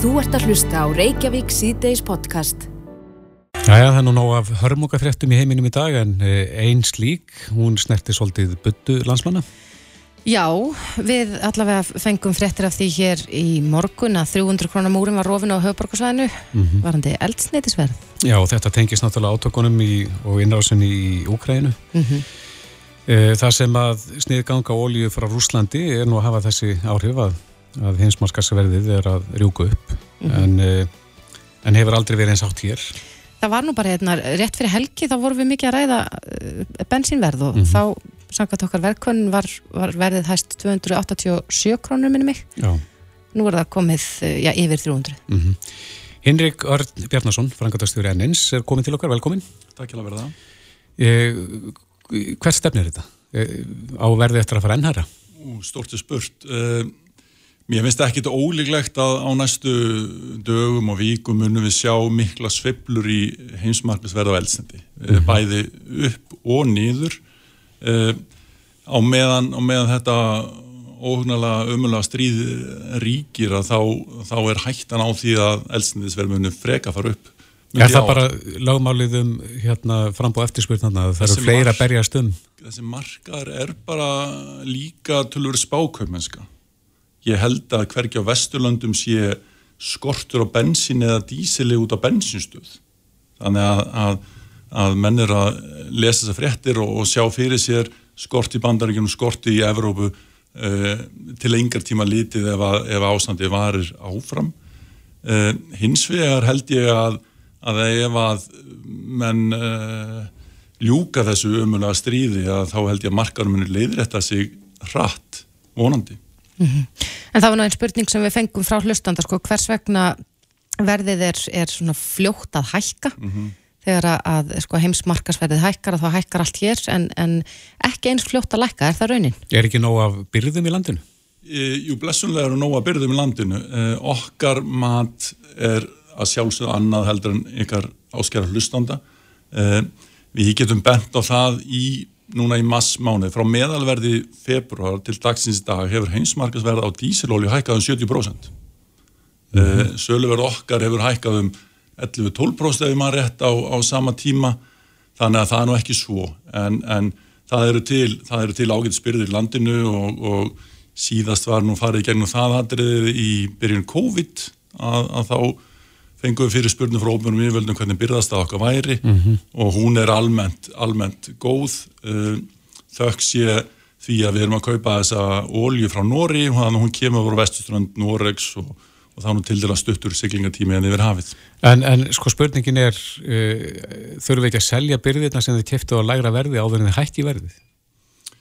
Þú ert að hlusta á Reykjavík síðdeis podcast. Jæja, það er nú ná af hörmungafréttum í heiminum í dag en eh, einn slík, hún snerti svolítið buddu landsmanna. Já, við allavega fengum fréttir af því hér í morgun að 300 krónar múrin var rofin á höfuborgarsvæðinu, mm -hmm. varandi eldsneitisverð. Já, og þetta tengis náttúrulega átökunum í, og innrásunni í Úkrænu. Mm -hmm. Það sem að sniðganga ólíu frá Rúslandi er nú að hafa þessi áhrif að, að hinsmarkarsverðið er að rjúka upp, mm -hmm. en, eh, en hefur aldrei verið eins átt hér. Það var nú bara hérna, rétt fyrir helgi, þá vorum við mikið að ræða eh, bensínverð og þá samkvæmt okkar verkvönn var, var verðið hæst 287 krónur minni mig já. nú er það komið já, yfir 300 mm -hmm. Hinrik Örn Bjarnason frangatastjóri ennins er komin til okkar, velkomin Takk hjá að verða eh, Hvert stefnir þetta? Eh, á verði eftir að fara ennhæra? Stortið spurt eh, Mér finnst ekki þetta ólíklegt að á næstu dögum og víkum munum við sjá mikla sveplur í heimsmarknarsverð á eldsnendi mm -hmm. bæði upp og niður uh, á, meðan, á meðan þetta óhugnarlega umöðlega stríð ríkir að þá, þá er hættan á því að eldsnýðisverðmunum freka fara upp. Er það bara lagmálið um hérna, frambúð eftirspurnarna að það eru fleira að berjast um? Þessi margar er bara líka tölur spákaupmennska. Ég held að hverki á Vesturlandum sé skortur á bensin eða dísili út á bensinstöð. Þannig að, að að menn er að lesa þessar fréttir og, og sjá fyrir sér skort í bandaríkjum, skort í Evrópu uh, til engar tíma lítið ef, ef ástandi varir áfram. Uh, hins vegar held ég að, að ef að menn uh, ljúka þessu umulega stríði að þá held ég að markarum munir leiðrætta sig hratt vonandi. Mm -hmm. En það var náttúrulega einn spurning sem við fengum frá hlustandar, sko, hvers vegna verðið er, er svona fljótt að hækka? Mm -hmm þegar að sko, heimsmarkasverðið hækkar að þá hækkar allt hér en, en ekki eins fljótt að lækka, er það raunin? Er ekki nóg af byrðum í landinu? E, jú, blessunlega eru nóg af byrðum í landinu e, okkar mat er að sjálfsögða annað heldur en ykkar áskjara hlustanda e, við getum bent á það í núna í massmánu, frá meðalverði februar til dagsins dag hefur heimsmarkasverð á dísilolju hækkað um 70% mm -hmm. söluverð okkar hefur hækkað um 11-12% ef maður rétt á, á sama tíma. Þannig að það er nú ekki svo. En, en það eru til, til ágætt spyrðir í landinu og, og síðast var nú farið gegnum það aðriðið í byrjun COVID að, að þá fengum við fyrir spurnu frá óbjörnum yfirvöldum hvernig byrðast það okkar væri mm -hmm. og hún er almennt, almennt góð uh, þökks ég því að við erum að kaupa þessa ólju frá Nóri og þannig að hún kemur voru vestuströnd Nóregs og og nú til dæla stuttur siglingatími en yfir hafið. En, en sko spurningin er, uh, þurfum við ekki að selja byrðirna sem þið kæftu á lægra verði áður en þið hætti verðið?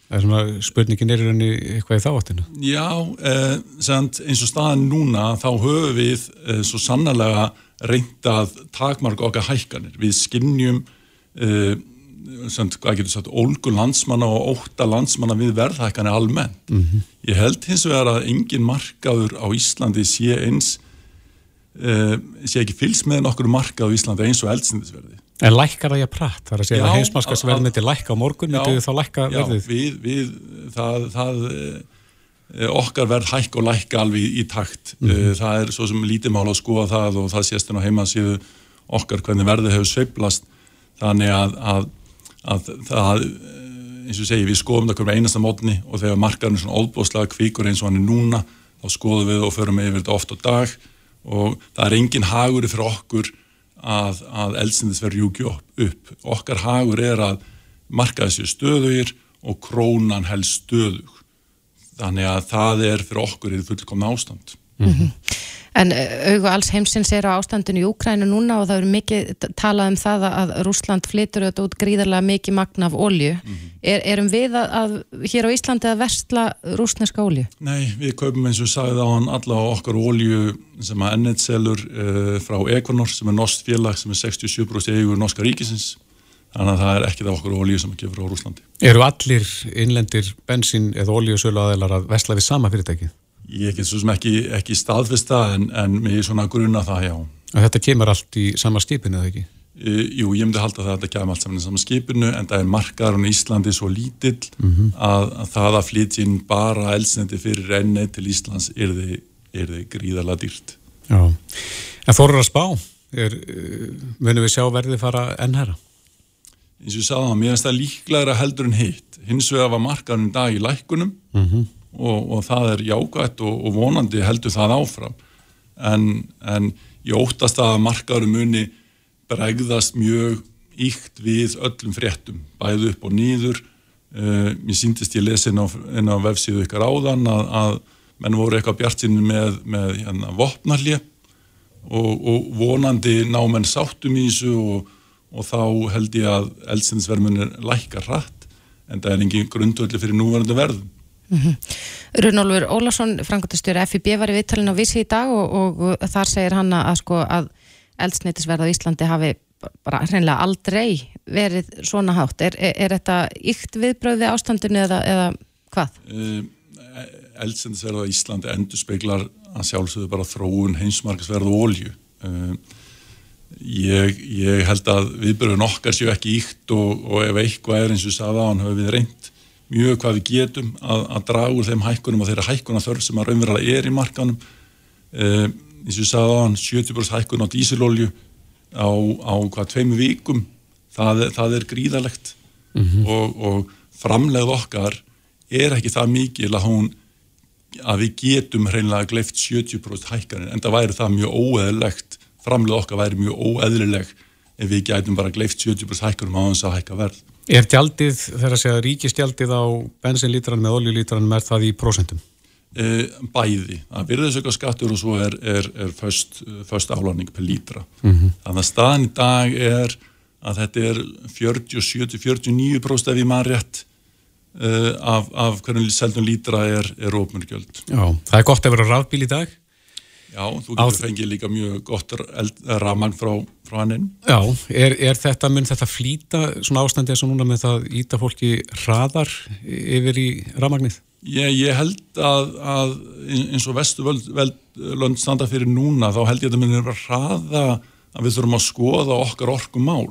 Er spurningin er í eitthvað í þáttinu. Já, eh, eins og staðan núna þá höfum við eh, svo sannlega reyndað takmark okkar hækkanir. Við skinnjum eh, getur sagt, ólgu landsmanna og óta landsmanna við verðhækkanir almennt. Mm -hmm. Ég held hins vegar að engin markaður á Íslandi sé eins uh, sé ekki fylgst með nokkur markað á Íslandi eins og eldsindisverði. En lækkar það ég pratt? Það er að segja að heimsmaskasverð myndi lækka á morgun, myndi þá lækka já, verðið? Já, við, við það, það uh, okkar verð hækk og lækka alveg í, takt. Mm -hmm. það er svo sem lítið mál að skoða það og það sést en á heimasíðu okkar hvernig verðið hefur sveiblast þannig að, að að það, eins og segi, við skoðum það hverjum einasta mótni og þegar markarinn er svona óbúslega kvíkur eins og hann er núna þá skoðum við og förum yfir þetta oft á dag og það er engin hagur fyrir okkur að, að eldsindis verður júki upp. Okkar hagur er að markaði sér stöðugir og krónan helst stöðug. Þannig að það er fyrir okkur í fullkomna ástand. Mm -hmm. En eh, auðvitað alls heimsins er á ástandinu í Úkrænu núna og það eru mikið talað um það að Rúsland flytur auðvitað út gríðarlega mikið magna af ólju. Mm -hmm. er, erum við að, að hér á Íslandi að versla rúsneska ólju? Nei, við kaupum eins og sagði á hann alla okkar ólju sem að ennett selur uh, frá Equinor sem er norsk félag sem er 67% eigur norska ríkisins. Þannig að það er ekkit af okkur ólíu sem að gefa frá Rúslandi. Eru allir innlendir bensin eða ólíusölu aðeinar að vesla við sama fyrirtækið? Ég get svo sem ekki, ekki staðfesta en, en mér er svona grunna það, já. Og þetta kemur allt í sama skipinu, eða ekki? E, jú, ég myndi halda það að þetta kemur allt saman í sama skipinu en það er markaðurinn í Íslandi svo lítill mm -hmm. að, að það að flytja inn bara elsnendi fyrir enni til Íslands er þið gríðarlega dýrt. Já. En þorur að spá, er, munum við sjá verðið fara ennherra? Eins og ég sagði það, mér finnst það líklegra heldur en hitt. Hins vegar var markaðurinn dag í lækkunum mm -hmm. og, og það er jágætt og, og vonandi heldur það áfram. En, en ég óttast að markaðurinn muni bregðast mjög íkt við öllum fréttum, bæðu upp og nýður. Uh, mér síndist ég lesi inn á, á vefsíðu ykkar áðan að, að menn voru eitthvað bjart sinni með, með hérna, vopnarlið og, og vonandi ná menn sáttum í þessu og, og þá held ég að eldsendisvermunir lækka hratt en það er engin grundvöldi fyrir núverandi verðum. Mm -hmm. Runolfur Ólarsson, frangotastjóri FIB var í vittalinn á Vísi í dag og, og þar segir hann að, sko, að eldsneitisverð á Íslandi hafi bara hreinlega aldrei verið svona hátt. Er, er, er þetta ykt viðbröði ástandinu eða, eða hvað? Uh, eldsendisverð á Íslandi endur speiklar að sjálfsögðu bara þróun heimsmarkasverð og olju. Uh, ég, ég held að viðbörðun okkar séu ekki íkt og, og ef eitthvað er eins og sagða á hann höfum við reynd mjög hvað við getum að, að draga úr þeim hækkunum og þeirra hækkuna þörf sem að raunverulega er í markanum. Uh, eins og sagða á hann 70% hækkun á dísilolju á, á hvað tveimu vikum, það, það er gríðalegt mm -hmm. og, og framlegð okkar er ekki það mikil að hún að við getum hreinlega gleift 70% hækkanir en það væri það mjög óeðlegt framlega okkar væri mjög óeðlileg ef við gætum bara gleift 70% hækkanum á þess að hækka verð. Er tjaldið, þegar að segja ríkistjaldið á bensinlítran með oljulítran er það í prosentum? E, bæði, það virðis eitthvað skattur og svo er, er, er först, först álarning per lítra. Mm -hmm. Þannig að staðan í dag er að þetta er 40, 70, 49% ef ég maður rétt uh, af, af hvernig seldun lítra er, er ofmurgjöld. Já, það er gott að vera rafbíl í dag. Já, þú getur fengið líka mjög gott rafmagn frá, frá hann Já, er, er þetta, mun þetta flýta svona ástandi eins og núna með það íta fólki hraðar yfir í rafmagnið? Ég, ég held að, að eins og vestu lönd standa fyrir núna þá held ég að þetta munir að hraða að við þurfum að skoða okkar orkumál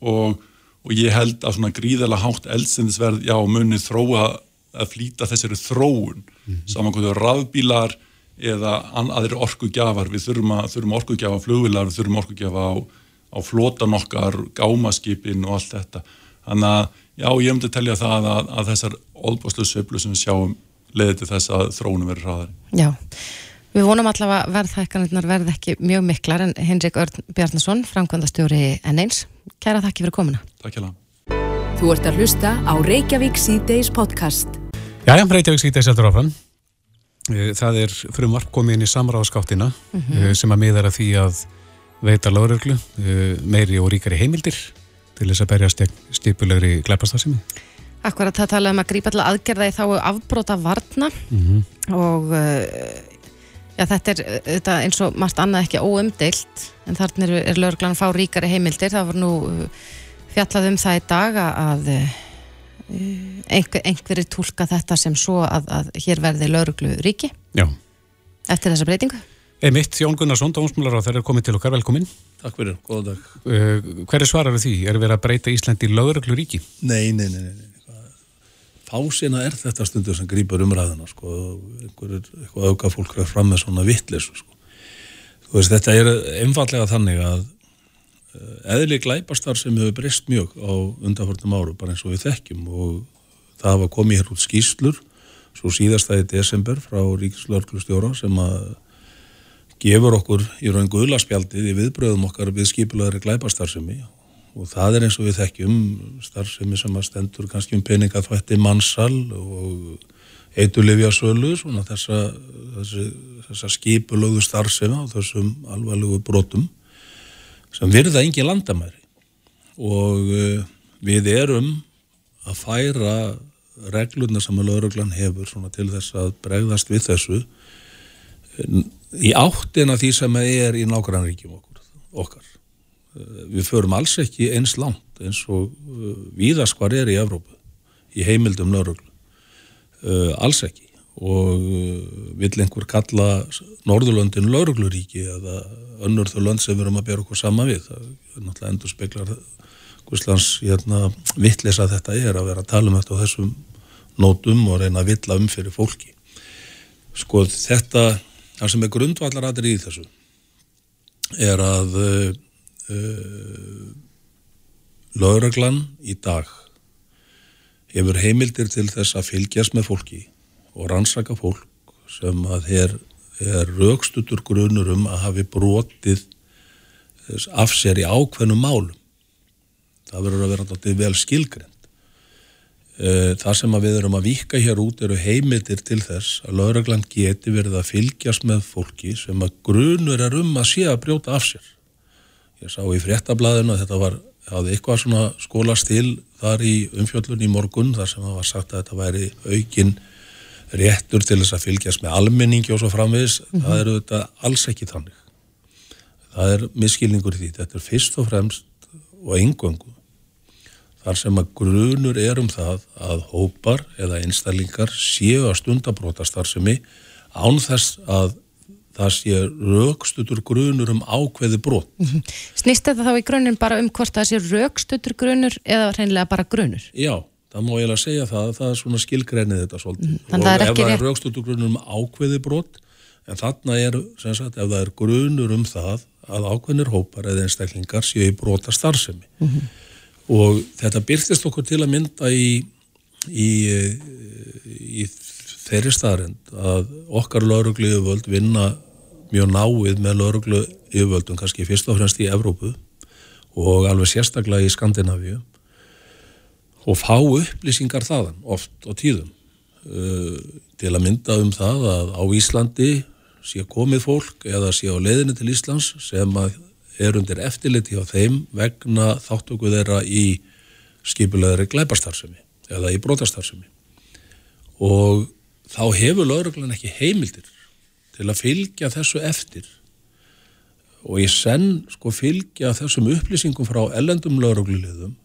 og og ég held að svona gríðarlega hátt eldsendisverð, já, munið þróa að flýta þessari þróun mm -hmm. saman hverju rafbílar eða aðri orkugjafar við þurfum, að, þurfum orkugjafa flugvilar við þurfum orkugjafa á, á flótan okkar gámaskipin og allt þetta þannig að, já, ég myndi telja það að, að þessar óbúslu söflu sem við sjáum leði til þess að þróunum verður hraðari Já Við vonum allavega að verðhækkanirnar verð ekki mjög miklar en Henrik Örn Bjarnason, framkvæmdastjóri N1, kæra þakki fyrir komuna. Takk hjá það. Þú ert að hlusta á Reykjavík C-Days podcast. Jæja, Reykjavík C-Days heldur áfram. Eh, það er frumvarp komið inn í samráðskáttina mm -hmm. sem að miðara því að veita lágröglu eh, meiri og ríkari heimildir til þess að berjast stipulegri glæpastafsimi. Akkurat það tala um að grípa til aðgerða í þá afbróta varna mm -hmm. og Já, þetta er þetta eins og margt annað ekki óumdeilt en þarna er, er lögurglann fá ríkari heimildir. Það var nú fjallað um það í dag að einhver, einhverjir tólka þetta sem svo að, að hér verði lögurglu ríki Já. eftir þessa breytingu. Emitt, Jón Gunnarsson, dómsmálar á þeirra er komið til okkar, velkomin. Takk fyrir, góða dag. Uh, hver er svaraðu því? Er verið að breyta Íslandi í lögurglu ríki? Nei, nei, nei, nei fásina er þetta stundur sem grýpar umræðina sko, einhver, eitthvað auka fólk er fram með svona vittlis sko. þetta er einfallega þannig að eh, eðli glæpastar sem hefur breyst mjög á undanförnum áru, bara eins og við þekkjum. Og það hafa komið hér út skýslur svo síðastæði desember frá Ríkislörglustjóra sem að gefur okkur í raun guðlaspjaldið í viðbröðum okkar við skipulaðari glæpastarsemi og það er eins og við þekkjum starfsemi sem að stendur kannski um peningaþvætti mannsal og eitulifjasölu svona þessa, þessa, þessa skipulögu starfsemi á þessum alvarlegu brotum sem virða engi landamæri. Og uh, við erum að færa reglurna sem að lauruglan hefur til þess að bregðast við þessu í áttina því sem er í okkur, okkar. Eh, við förum alls ekki eins langt eins og uh, víðaskvar er í Evrópu í heimildum lauruglu uh, alls ekki og uh, vill einhver kalla Norðurlöndin laurugluríki eða önnur þau lönd sem við erum að bera okkur sama við? Það er náttúrulega endur speklar hvuslands hérna, vittlis að þetta er að vera að tala um þetta á þessum nótum og reyna að vittla um fyrir fólki. Sko þetta það sem er grundvallaratir í þessu er að uh, uh, lauraglan í dag hefur heimildir til þess að fylgjast með fólki og rannsaka fólk sem að er, er raukstutur grunur um að hafi brotið af sér í ákveðnum málum. Það verður að vera alltaf vel skilgrend. Eh, það sem við erum að vika hér út eru heimildir til þess að lauragland geti verið að fylgjast með fólki sem að grunur er um að sé að brjóta af sér. Ég sá í fréttablaðinu að þetta var, hafði eitthvað svona skólastil þar í umfjöllun í morgun þar sem það var sagt að þetta væri aukin réttur til þess að fylgjast með almenningi og svo framvegis. Mm -hmm. Það eru þetta alls ekki þannig. Það er miskilningur í því. Þetta er fyrst og fremst og engöngu þar sem að grunur er um það að hópar eða einstaklingar séu að stundabrótast þar sem í án þess að það sé raukstutur grunur um ákveði brot. Mm -hmm. Snýst þetta þá í grunin bara um hvort það sé raukstutur grunur eða reynilega bara grunur? Já, það má ég alveg segja það, það er svona skilgreinið þetta svolítið. Mm -hmm. Og það ef það er raukstutur grunur um ákveði brot, en þarna er, sem sagt, ef það er grunur um það að ákveðnir hópar eða einstaklingar séu í brota starfsemi. Mm -hmm og þetta byrtist okkur til að mynda í, í, í þeirri staðarind að okkar lauruglu yfirvöld vinna mjög náið með lauruglu yfirvöldum kannski fyrst og fremst í Evrópu og alveg sérstaklega í Skandinavíu og fá upplýsingar þaðan oft og tíðum. Uh, til að mynda um það að á Íslandi sé komið fólk eða sé á leiðinni til Íslands sem er undir eftirliti á þeim vegna þáttöku þeirra í skipulegri glæbarstarfsemi eða í brotastarfsemi. Og þá hefur lauruglan ekki heimildir til að fylgja þessu eftir. Og ég senn sko fylgja þessum upplýsingum frá ellendum lauruglulegðum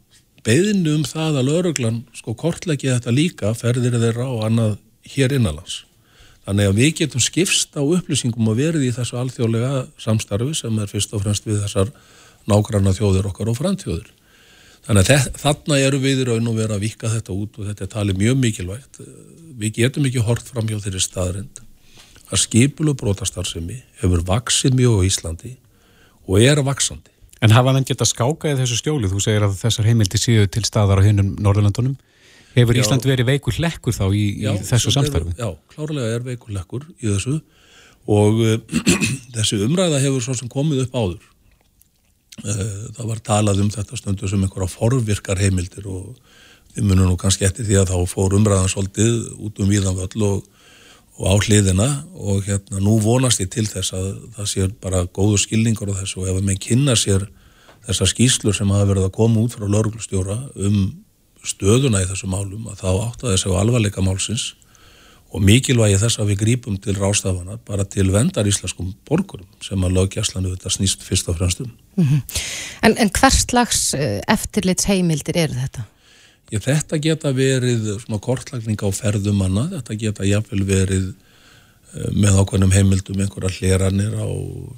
beðinu um það að lauruglan sko kortleggja þetta líka ferðir þeirra og annað hér innanlands Þannig að við getum skipst á upplýsingum og verið í þessu alþjóðlega samstarfi sem er fyrst og fremst við þessar nágranna þjóðir okkar og framtjóðir. Þannig að þarna eru við í raun og vera að vika þetta út og þetta er talið mjög mikilvægt. Við getum ekki hort fram hjá þeirri staðrind að skipulu brotastarfsemi hefur vaksið mjög á Íslandi og er vaksandi. En hafa hann geta skákaðið þessu stjóli? Þú segir að þessar heimildi séu til staðar á hinnum Norðurlandunum. Hefur Ísland já, verið veikur hlekkur þá í, já, í þessu samstarfi? Já, klárlega er veikur hlekkur í þessu og uh, þessi umræða hefur svo sem komið upp áður. Uh, það var talað um þetta stundu sem einhverja forvirkar heimildir og við munum nú kannski eftir því að þá fór umræðan svolítið út um víðanvöld og, og á hliðina og hérna nú vonast ég til þess að það sé bara góðu skilningur á þessu og ef að menn kynna sér þessar skýslur sem hafa verið að koma út frá lauruglustjóra um stöðuna í þessu málum að þá áttaði þessu alvarleika málsins og mikilvægi þess að við grípum til rástafana bara til vendar íslenskum borgurum sem að lögjastlanu þetta snýst fyrst og fremst um. Mm -hmm. En, en hvers slags eh, eftirlits heimildir eru þetta? Ég, þetta geta verið svona kortlagning á ferðumanna, þetta geta jáfnvel verið eh, með ákveðnum heimildum einhverja hleranir á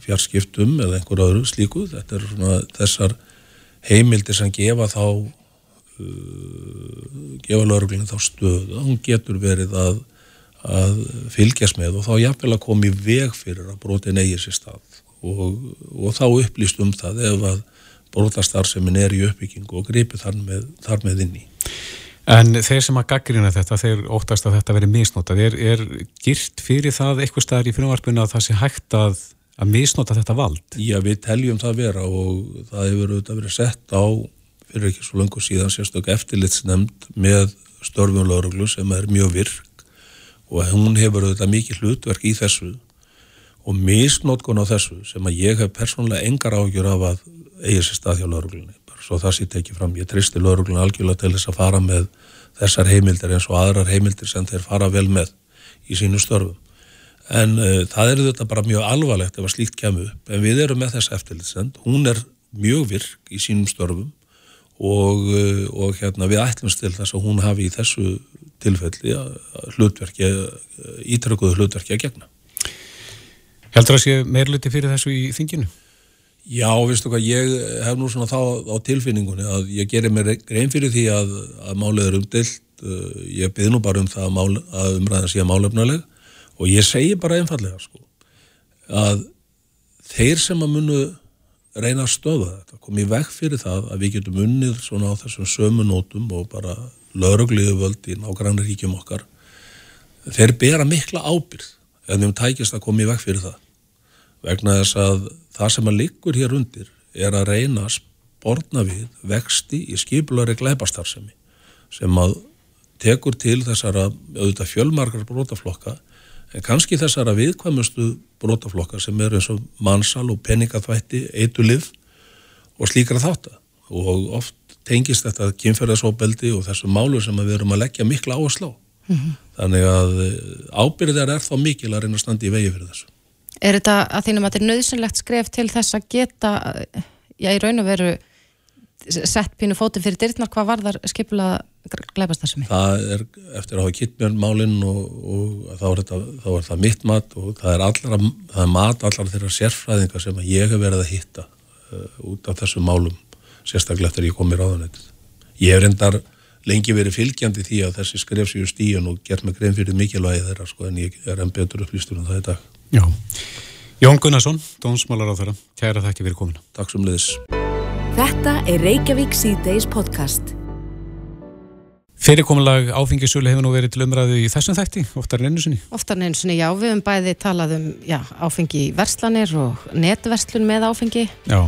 fjarskiptum eða einhverja öðru slíku, þetta er svona þessar heimildir sem gefa þá uh, gefa lauruglunum þá stöðu hún getur verið að, að fylgjast með og þá jafnvel að koma í veg fyrir að brotin eigi sér stað. Og, og þá upplýst um það ef að brotastarsemin er í uppbyggingu og gripi þar með, þar með inn í En þeir sem að gaggrina þetta, þeir óttast að þetta veri misnótað, er, er girt fyrir það eitthvað staðar í fyrirvarpinu að það sé hægt að, að misnóta þetta vald? Já, við teljum það vera og það hefur auðvitað verið sett á fyrir ekki svo langu síðan sérstök eftirlitsnemnd með störfum lauruglu sem er mjög virk og hún hefur auðvitað mikið hlutverk í þessu og misnótkun á þessu sem að ég hef persónulega engar ágjur af að eigi sér stað hjá lauruglunni svo það sé tekið fram, ég tristi lauruglunni algjörlega til þess að fara með þessar heimildir eins og aðrar heimildir sem þeir fara vel með í sínu störfum en uh, það er þetta bara mjög alvarlegt ef að slíkt kemur en við erum með þess eftirlitsend, hún er mjög virk í sínum störfum og, eh, og hérna, við ætlumst til þess að hún hafi í þessu tilfelli hlutverki, ítrökuðu hlutverki að gegna. Heldur það að sé meirluti fyrir þessu í þinginu? Já, viðstu hvað, ég hef nú svona þá á tilfinningunni að ég gerir mér reyn fyrir því að, að málið er umdilt, eh, ég byrð nú bara um það að, mál, að umræða sé málefnuleg og ég segi bara einfallega sko að þeir sem að munu reyna að stöða þetta, komið vekk fyrir það að við getum unnið svona á þessum sömu nótum og bara laurugliðu völd í nágrannar ríkjum okkar þeir bera mikla ábyrð en þeim tækist að komið vekk fyrir það. Vegna þess að það sem að liggur hér undir er að reyna að sportna við vexti í skipulari glæpastarsemi sem að tekur til þessara auðvitað fjölmarkar brótaflokka en kannski þessara viðkvæmustu brótaflokka sem eru eins og mannsal og peningaþvætti, eitulif og slíkra þáttar og oft tengist þetta kynferðarsóbeldi og þessu málu sem við erum að leggja mikla áherslu á. Mm -hmm. Þannig að eh, ábyrðar er þá mikil að reyna að standa í vegi fyrir þessu. Er þetta að þínum að þetta er nöðsynlegt skref til þess að geta, já í raun og veru sett pínu fótum fyrir dyrtnar, hvað var þar skipula gleipast þessum? Það er eftir að hafa kittmjörn málinn og, og þá, er þetta, þá er það mitt mat og það er, allra, það er mat allar þeirra sérfræðingar sem ég hef verið að hitta uh, út af þessum málum sérstaklega eftir ég kom í ráðanættið. Ég hef reyndar lengi verið fylgjandi því að þessi skref sér stíun og gert mig grein fyrir mikilvægi þeirra sko en ég er enn betur upplýstur um það í dag. Já. Jón Gunnarsson, dónsmálar á þeirra, kæra þakki fyrir komina. Takk sem leiðis. Þetta er Reykjavík C-Days podcast. Fyrirkomulag áfengisölu hefur nú verið til umræðu í þessum þætti, oftar en einu sinni? Oftar en einu sinni, já. Við höfum bæði talað um já, áfengi verslanir og netverslun með áfengi. Já.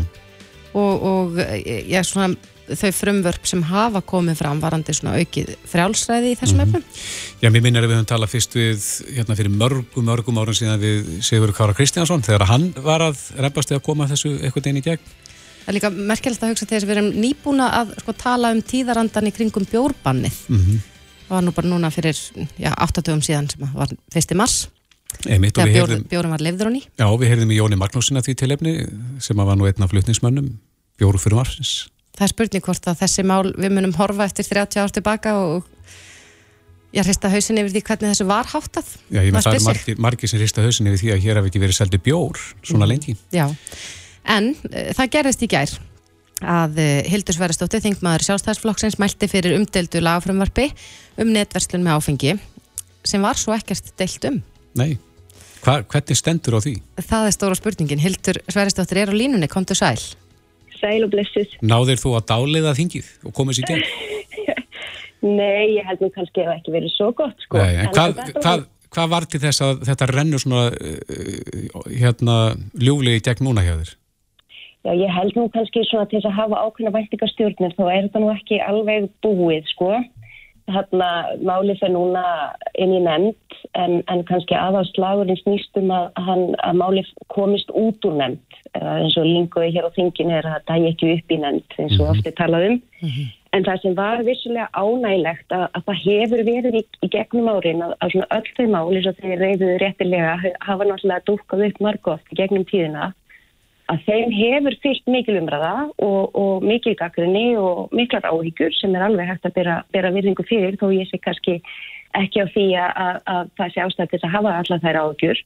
Og, og já, svona þau frumvörp sem hafa komið fram varandi svona aukið frjálsræði í þessum mm -hmm. efnum? Já, mér minnir að við höfum talað fyrst við hérna fyrir mörgum, mörgum árum síðan við Sigur Kára Kristjánsson þegar hann var að reymbast eða koma þessu eitthvað einn í gegn. Það er líka merkjald að hugsa að við erum nýbúna að sko, tala um tíðarandan í kringum bjórbannið. Mm -hmm. Það var nú bara núna fyrir já, 8 dögum síðan sem var fyrsti mars. Einmitt, þegar bjór, heyrðum, bjórum var lefður honni. Já, við heyrðum í Jóni Magnúsina því tilefni sem var nú einn af flutningsmönnum bjóru fyrir marsins það er spurning hvort að þessi mál við munum horfa eftir 30 ár tilbaka og ég hrista hausin yfir því hvernig þessu var háttað. Já, ég með það er margir, margir sem hrista hausin yfir því að hér hafi ekki verið seldi bjór svona mm. lengi. Já, en uh, það gerðist í gær að uh, Hildur Sverrestóttir, þingmaður sjálfstæðsflokksins mælti fyrir umdeldu lagafrömmarpi um netverslun með áfengi sem var svo ekkert deilt um. Nei, Hva, hvernig stendur á því? Það er stóra spurningin, Hildur Sverrestóttir er á línunni, kom til sæl sæl og blessuð. Náðir þú að dáliða þingið og komið sér gegn? Nei, ég held nú kannski að það ekki verið svo gott sko. Nei, en hvað, hvað, hvað var til þess að þetta rennur svona uh, hérna ljúflegi gegn núna hjá þér? Já, ég held nú kannski svona til þess að hafa ákveðna væntingastjórnir þá er þetta nú ekki alveg búið sko. Þarna málið fyrir núna inn í nefnd en, en kannski aðáðslagurinn snýstum að, að, að málið komist út úr nefnd eins og linguði hér á þingin er að það ekki upp í nefnd eins og mm -hmm. ofti talað um mm -hmm. en það sem var vissulega ánægilegt að, að það hefur verið í, í gegnum árin að, að svona öll þau máli svo þeir reyðuðu réttilega hafa náttúrulega dúkkað upp margótt í gegnum tíðina að þeim hefur fyllt mikil umræða og, og mikil gaggrinni og miklar áhyggjur sem er alveg hægt að bera, bera virðingu fyrir þó ég sé kannski ekki á því að, að það sé ástæðis að hafa alla þær áhyggjur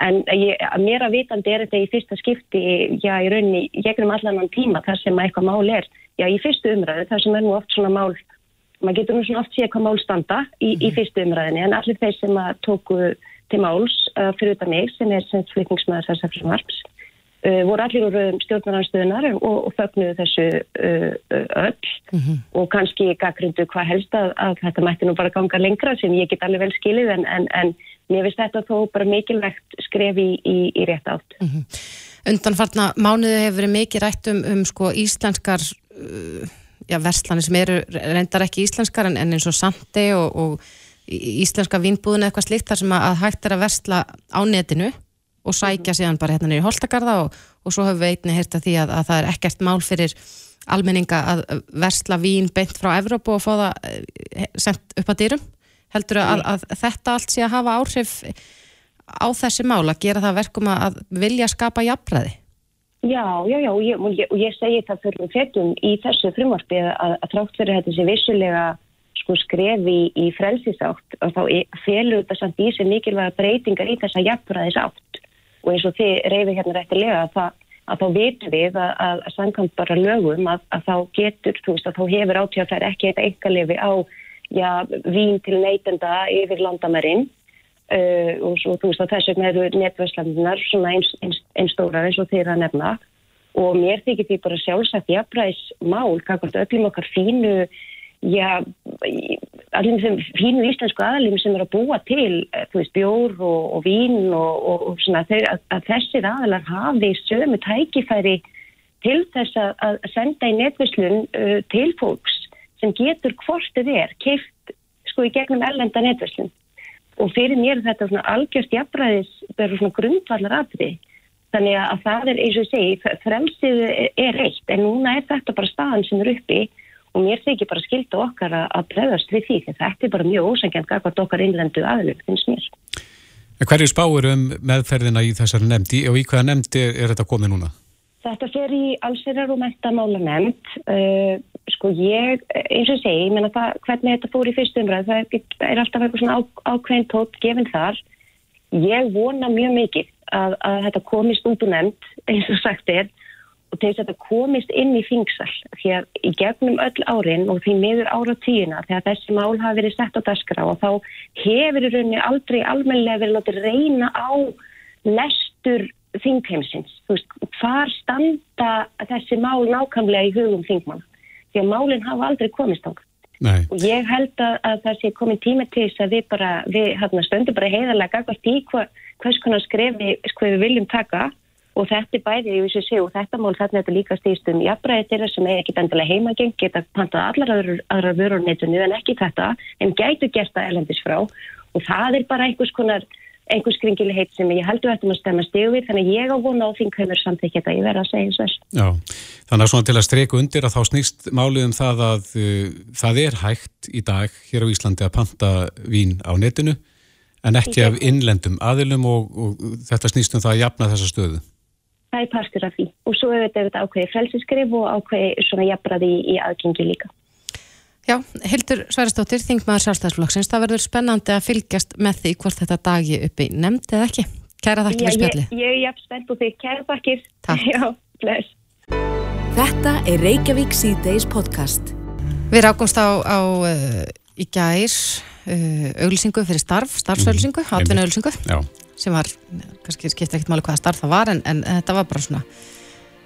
En ég, mér að vitandi er þetta í fyrsta skipti, já, í rauninni, gegnum allan tíma þar sem eitthvað mál er, já, í fyrstu umræðu, þar sem er nú oft svona mál, maður getur nú svona oft séð hvað mál standa í, í mhm. fyrstu umræðinni, en allir þeir sem að tóku til máls uh, fyrir þetta mig, sem er sem flykningsmæður þessar frumvarps, uh, voru allir úr stjórnarnarstöðunar og, og fögnuðu þessu uh, öll mm -hmm. og kannski gaggrundu hvað helst að, að þetta mætti nú bara ganga lengra sem ég get alveg vel skilið en, en, en mér finnst þetta þó bara mikilvægt skref í, í, í rétt átt. Mm -hmm. Undanfarnar mánuði hefur verið mikið rætt um, um sko íslenskar uh, já, verslani sem eru reyndar ekki íslenskar en, en eins og Sandi og, og íslenska vínbúðin eitthvað slikt þar sem að hægt er að versla á netinu og sækja síðan bara hérna nýri holtakarða og, og svo hefur við einni heyrt að því að, að það er ekkert mál fyrir almenninga að versla vín beint frá Evrópu og fá það eh, sendt upp að dýrum heldur að, að, að þetta allt sé að hafa áhrif á þessi mál að gera það verkum að vilja skapa jafnræði? Já, já, já, og ég, ég, ég segi það fyrir fettum í þessu frumvarfi að, trátt fyrir þetta sé vissulega sko skrefi í, í frelsisátt og þá felur þetta samt í sig mikilvæga breytingar í þessa jafnræðisátt og eins og þið reyfi hérna réttilega að, það, að þá vitum við að, að samkvæmt bara lögum að þá getur, þú veist, að þá hefur átíð að það er ekki eitthvað eitthvað á já, vín til neytenda yfir landamærin. Uh, og svo þú veist að þess vegna eru netværslandunar svona eins, eins, einn stórar eins og þeirra nefna. Og mér þykir því bara sjálfsagt jafnræðis mál, kakvart öllum okkar fínu já, allir þeim fínu íslensku aðalim sem er að búa til, eh, veist, bjór og, og vín og, og, og svona þeir, að, að þessir aðalar hafi sömu tækifæri til þess að, senda í netvislun uh, til fólks sem getur hvort þið er keift sko í gegnum ellenda netvislun og fyrir mér þetta svona algjörst jafnræðis verður svona grundvallar aðri þannig að það er eins og segi fremsið er reitt en núna er þetta bara staðan sem er uppi og mér þykir bara skilta okkar að bregðast við því því þetta er bara mjög ósækjant gafat okkar innlendu aðlug finnst mér Hverju spáur um meðferðina í þessari nefndi og í hvaða nefndi er, þetta komið núna? Þetta fer í allsverðar og mentamála nefnd. Uh, sko ég, eins og segi, ég menna það, hvernig þetta fór í fyrstum ræð, það er alltaf eitthvað svona á, ákveðin tótt gefinn þar. Ég vona mjög mikið að, að þetta komist út úr nefnd, eins og sagt er, og til þess að þetta komist inn í fingsal. Því að í gegnum öll árin og því miður ára tíuna, þegar þessi mál hafi verið sett á daskra og þá hefur í rauninni aldrei almenlega verið látið reyna á lestur þingheimsins. Þú veist, hvar standa þessi mál nákvæmlega í hugum þingmann? Því að málinn hafa aldrei komist á. Nei. Og ég held að, að það sé komið tíma til þess að við bara, við hérna, stöndum bara heiðarlega gagvart í hva, hvers konar skrefi hvað við viljum taka og þetta er bæðið í þessu sig og þetta mál þarna þetta líka stýst um jafnbræðið þeirra sem er ekki bendilega heimageng, geta pantað allar aðrar, aðrar vörurnetunni en ekki þetta en gætu gert það elendis frá og það er bara einhvers konar einhver skringilegheit sem ég heldur eftir að stemma stíu við þannig ég á vona á þingheimur samþykja þetta ég verða að segja eins og þess. Já, þannig að svona til að streku undir að þá snýst málið um það að uh, það er hægt í dag hér á Íslandi að panta vín á netinu en ekki af innlendum aðilum og, og þetta snýst um það að jafna þessa stöðu. Það er partur af því og svo er þetta ákveði frelseskrif og ákveði svona jafnbraði í, í aðgengi líka. Já, Hildur Sværistóttir, þingmaður sjálfstæðsflokksins, það verður spennandi að fylgjast með því hvort þetta dagi uppi nefndi eða ekki. Kæra þakkir fyrir spjalli. Ég, ég er jafn spennt og því, kæra þakkir. Takk. Já, bless. Þetta er Reykjavík C-Days podcast. Við rákumst á, á uh, í gær uh, auglýsingu fyrir starf, starfsauglýsingu, mm, atvinnuauglýsingu, sem var, kannski skipta ekkert máli hvaða starf það var, en, en þetta var bara svona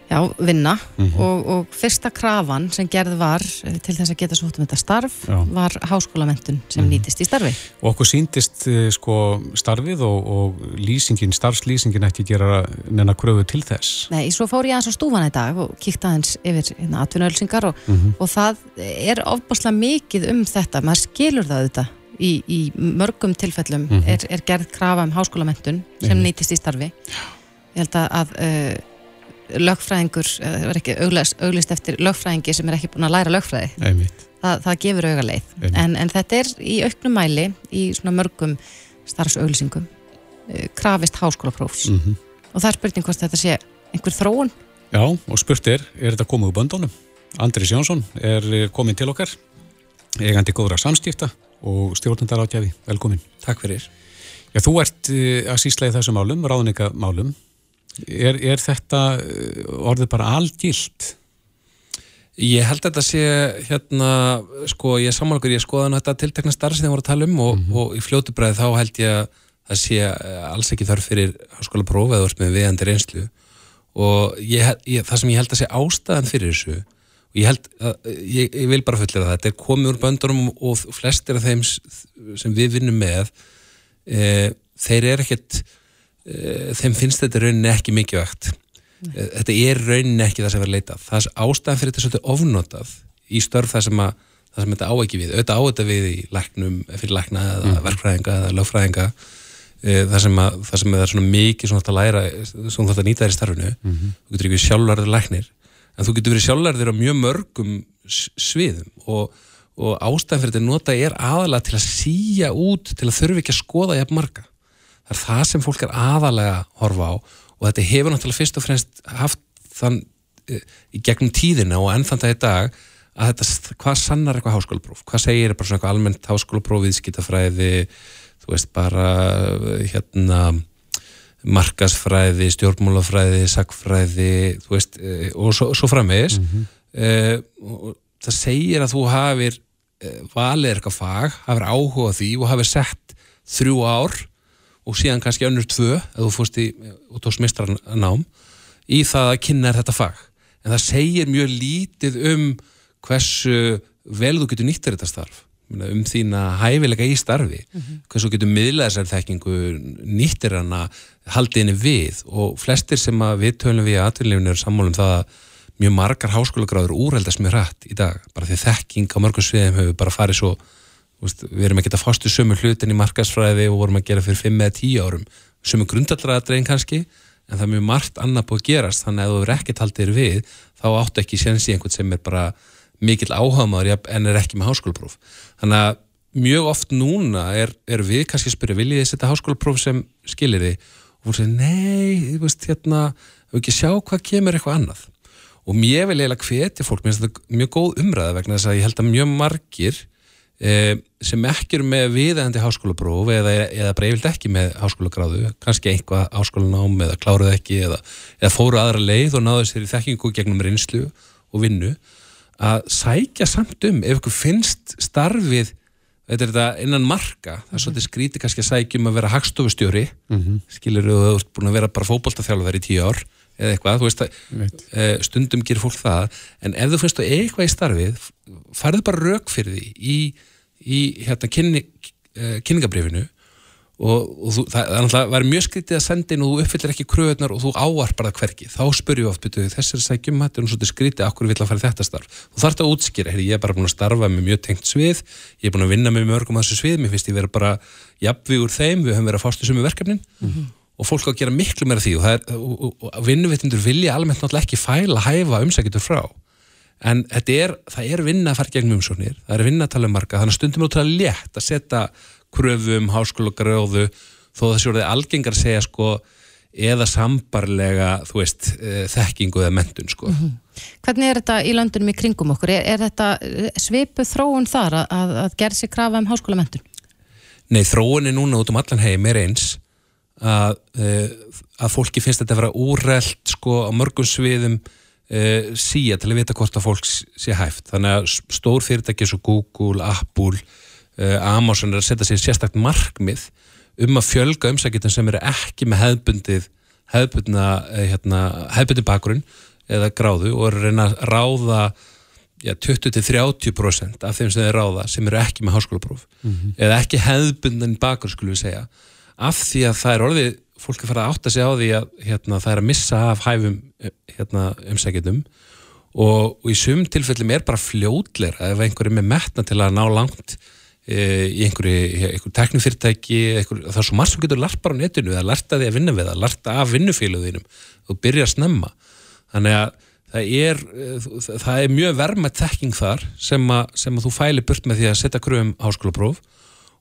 Já, vinna mm -hmm. og, og fyrsta krafan sem gerð var eh, til þess að geta svo út um þetta starf Já. var háskólamentun sem mm -hmm. nýtist í starfi. Og okkur síndist eh, sko starfið og, og lýsingin, starfslýsingin ekki gera neina kröfu til þess? Nei, svo fór ég aðeins á stúfan í dag og kíkta aðeins yfir hérna, atvinnuölsingar og, mm -hmm. og það er ofbáslega mikið um þetta, maður skilur það þetta. Í, í mörgum tilfellum mhm. er, er gerð krafa um háskólamentun sem nýtist í starfi. Ég held að, að uh, lögfræðingur, það er ekki auglist eftir lögfræðingi sem er ekki búin að læra lögfræði. Þa, það gefur auga leið en, en þetta er í auknum mæli í svona mörgum starfsauglýsingum eh, krafist háskólaprófs. Mm -hmm. og það er spurning hvort þetta sé einhver þróun. Já, og spurt er, er þetta komið úr böndunum? Andris Jónsson er komin til okkar eigandi góðra samstífta og stjórnendar átjafi, velkomin Takk fyrir Já, þú ert eh, að sísla í þessum málum, ráðningamálum Er, er þetta eh, orðið bara algilt? Ég held að þetta sé hérna, sko ég samanlokur, ég skoða þetta tiltekna starf sem þið voru að tala um og, mm -hmm. og í fljótu bræði þá held ég að það sé eh, alls ekki þarf fyrir háskóla orð með viðandir einslu og ég, ég, það sem ég held að sé ástæðan fyrir þessu ég held að, ég, ég vil bara fullera það, þetta er komið úr böndunum og flestir af þeim sem við vinnum með e, þeir eru ekkert Eh, þeim finnst þetta rauninni ekki mikið vegt Nei. þetta er rauninni ekki það sem verður leitað það er ástæðan fyrir þetta svolítið ofnotað í störf það sem, að, það sem þetta á ekki við auðvitað á þetta við í læknum fyrir lækna eða mm. verkfræðinga eða lögfræðinga eh, það sem, að, það sem er svona mikið svona að læra svona þetta nýta þér í starfinu mm -hmm. þú getur ekki sjálflarður læknir en þú getur verið sjálflarður á mjög mörgum sviðum og, og ástæðan fyrir þetta nota er aðalega til að síja út til að þurfi ekki að skoða jafn marga. Það er það sem fólk er aðalega að horfa á og þetta hefur náttúrulega fyrst og fremst haft þann e, í gegnum tíðina og ennþann það í dag að þetta, hvað sannar eitthvað háskólapróf? Hvað segir bara svona eitthvað almennt háskólapróf viðskiptafræði, þú veist bara hérna markasfræði, stjórnmálafræði sakfræði, veist e, og svo, svo framvegis mm -hmm. e, og það segir að þú hafir e, valið eitthvað fag, hafir áhuga því og hafir sett þrjú ár og síðan kannski önnur tvö ef þú fórst í út á smistrarnám í það að kynna þetta fag en það segir mjög lítið um hversu vel þú getur nýttir þetta starf um þína hæfilega í starfi mm -hmm. hversu getur miðlaðisar þekkingu nýttir hana haldið henni við og flestir sem að við tölum við aðvillifinu er sammálum það að mjög margar háskólagráður úrældast mjög hrætt í dag. Bara því þekking á mörgum sviðum hefur bara farið svo veist, við erum ekki að fástu sömu hlutin í markasfræði og vorum að gera fyrir 5 eða 10 árum. Sömu grundallraðadrein kannski en það er mjög margt annað búið að gerast. Þannig að þú er ekki taldir við þá áttu ekki séns í einhvern sem er bara mikill áhagmaður en er ekki með háskólapróf. Þannig að mjög oft núna er, er við kannski að spyrja viljið þið setja háskólapróf sem skilir þið og þú segir nei, þú veist hérna við ekki sjá hvað kemur eitthvað annað. Og mér vil eiginlega hvetja fólk mér finnst þetta mjög góð umræða vegna þess að ég held að mjög margir Eh, sem ekki eru með viðæðandi háskólapróf eða, eða breyfild ekki með háskólagráðu, kannski einhvað háskólanám eða kláruð ekki eða, eða fóru aðra leið og náðu sér í þekkingu gegnum reynslu og vinnu að sækja samt um ef ykkur finnst starfið þetta er þetta innan marka það er svolítið skríti kannski að sækjum að vera hagstofustjóri mm -hmm. skilur þú að þú ert búin að vera bara fókbóltaþjálfur í tíu ár eða eitthvað, þú veist að Veit. Eh, stundum gerir fólk það en ef þú finnst þú eitthvað í starfið farðu bara rauk fyrir því í í hérna, kynni, uh, kynningabrifinu og, og þú, það er náttúrulega mjög skritið að senda inn og þú uppfyllir ekki kröðunar og þú áarpar það hverki, þá spurjum við oft byrju, þessari sækjum hættu og svo skritið okkur vil að fara þetta starf? Þú þarfst að útskýra, Heri, ég er bara búin að starfa með mjög tengt svið, ég er búin að vinna með mörgum að þessu svið, mér finnst ég vera bara jafnvíg úr þeim, við höfum verið að fástu sumu verkefnin. Mm -hmm. og fólk á að gera miklu meira því og, og, og vinnuvitindur vilja almennt náttúrulega ekki fæla hæfa umsækjutur frá. En er, það er vinna að fara gegnum umsóknir, það er vinna að tala um marka þannig að stundum er ótrúlega létt að setja kröfum, háskólagröðu þó séu að algengar segja sko eða sambarlega þú veist, eh, þekkingu eða mentun sko. Mm -hmm. Hvernig er þetta í landunum í kringum okkur? Er, er þetta eh, svipu þróun þar að, að, gerð sér krafa um háskólamentun? Nei, þróun er núna út um allan heim er eins að, eh, að fólki finnst þetta að vera úrreld sko á mörgum sviðum uh, síja til að vita hvort að fólk sé hæft. Þannig að stór fyrirtæki eins og Google, Apple, Amazon er að setja sér sérstakt markmið um að fjölga umsækjutum sem eru ekki með hefðbundið hefðbundna, eh, hérna, hefðbundið bakgrunn eða gráðu og eru að reyna að ráða ja, 20-30% af þeim sem þeir ráða sem eru ekki með háskólapróf mm -hmm. eða ekki hefðbundan bakgrunn skulum við segja af því að það er orðið fólk er farið að átta sig á því að hérna, það er að missa af hæfum hérna, umsækjum og, og í sum tilfellum er bara fljóðleir ef einhverjum er metna til að ná langt í einhverju, einhverju teknifyrirtæki, það er svo margt sem getur lært bara á netinu, lært að því að vinna við það lært af vinnufélaguðinum og byrja að snemma. Þannig að það er, það er mjög vermað þekking þar sem að, sem að þú fæli burt með því að setja kröfum háskólapróf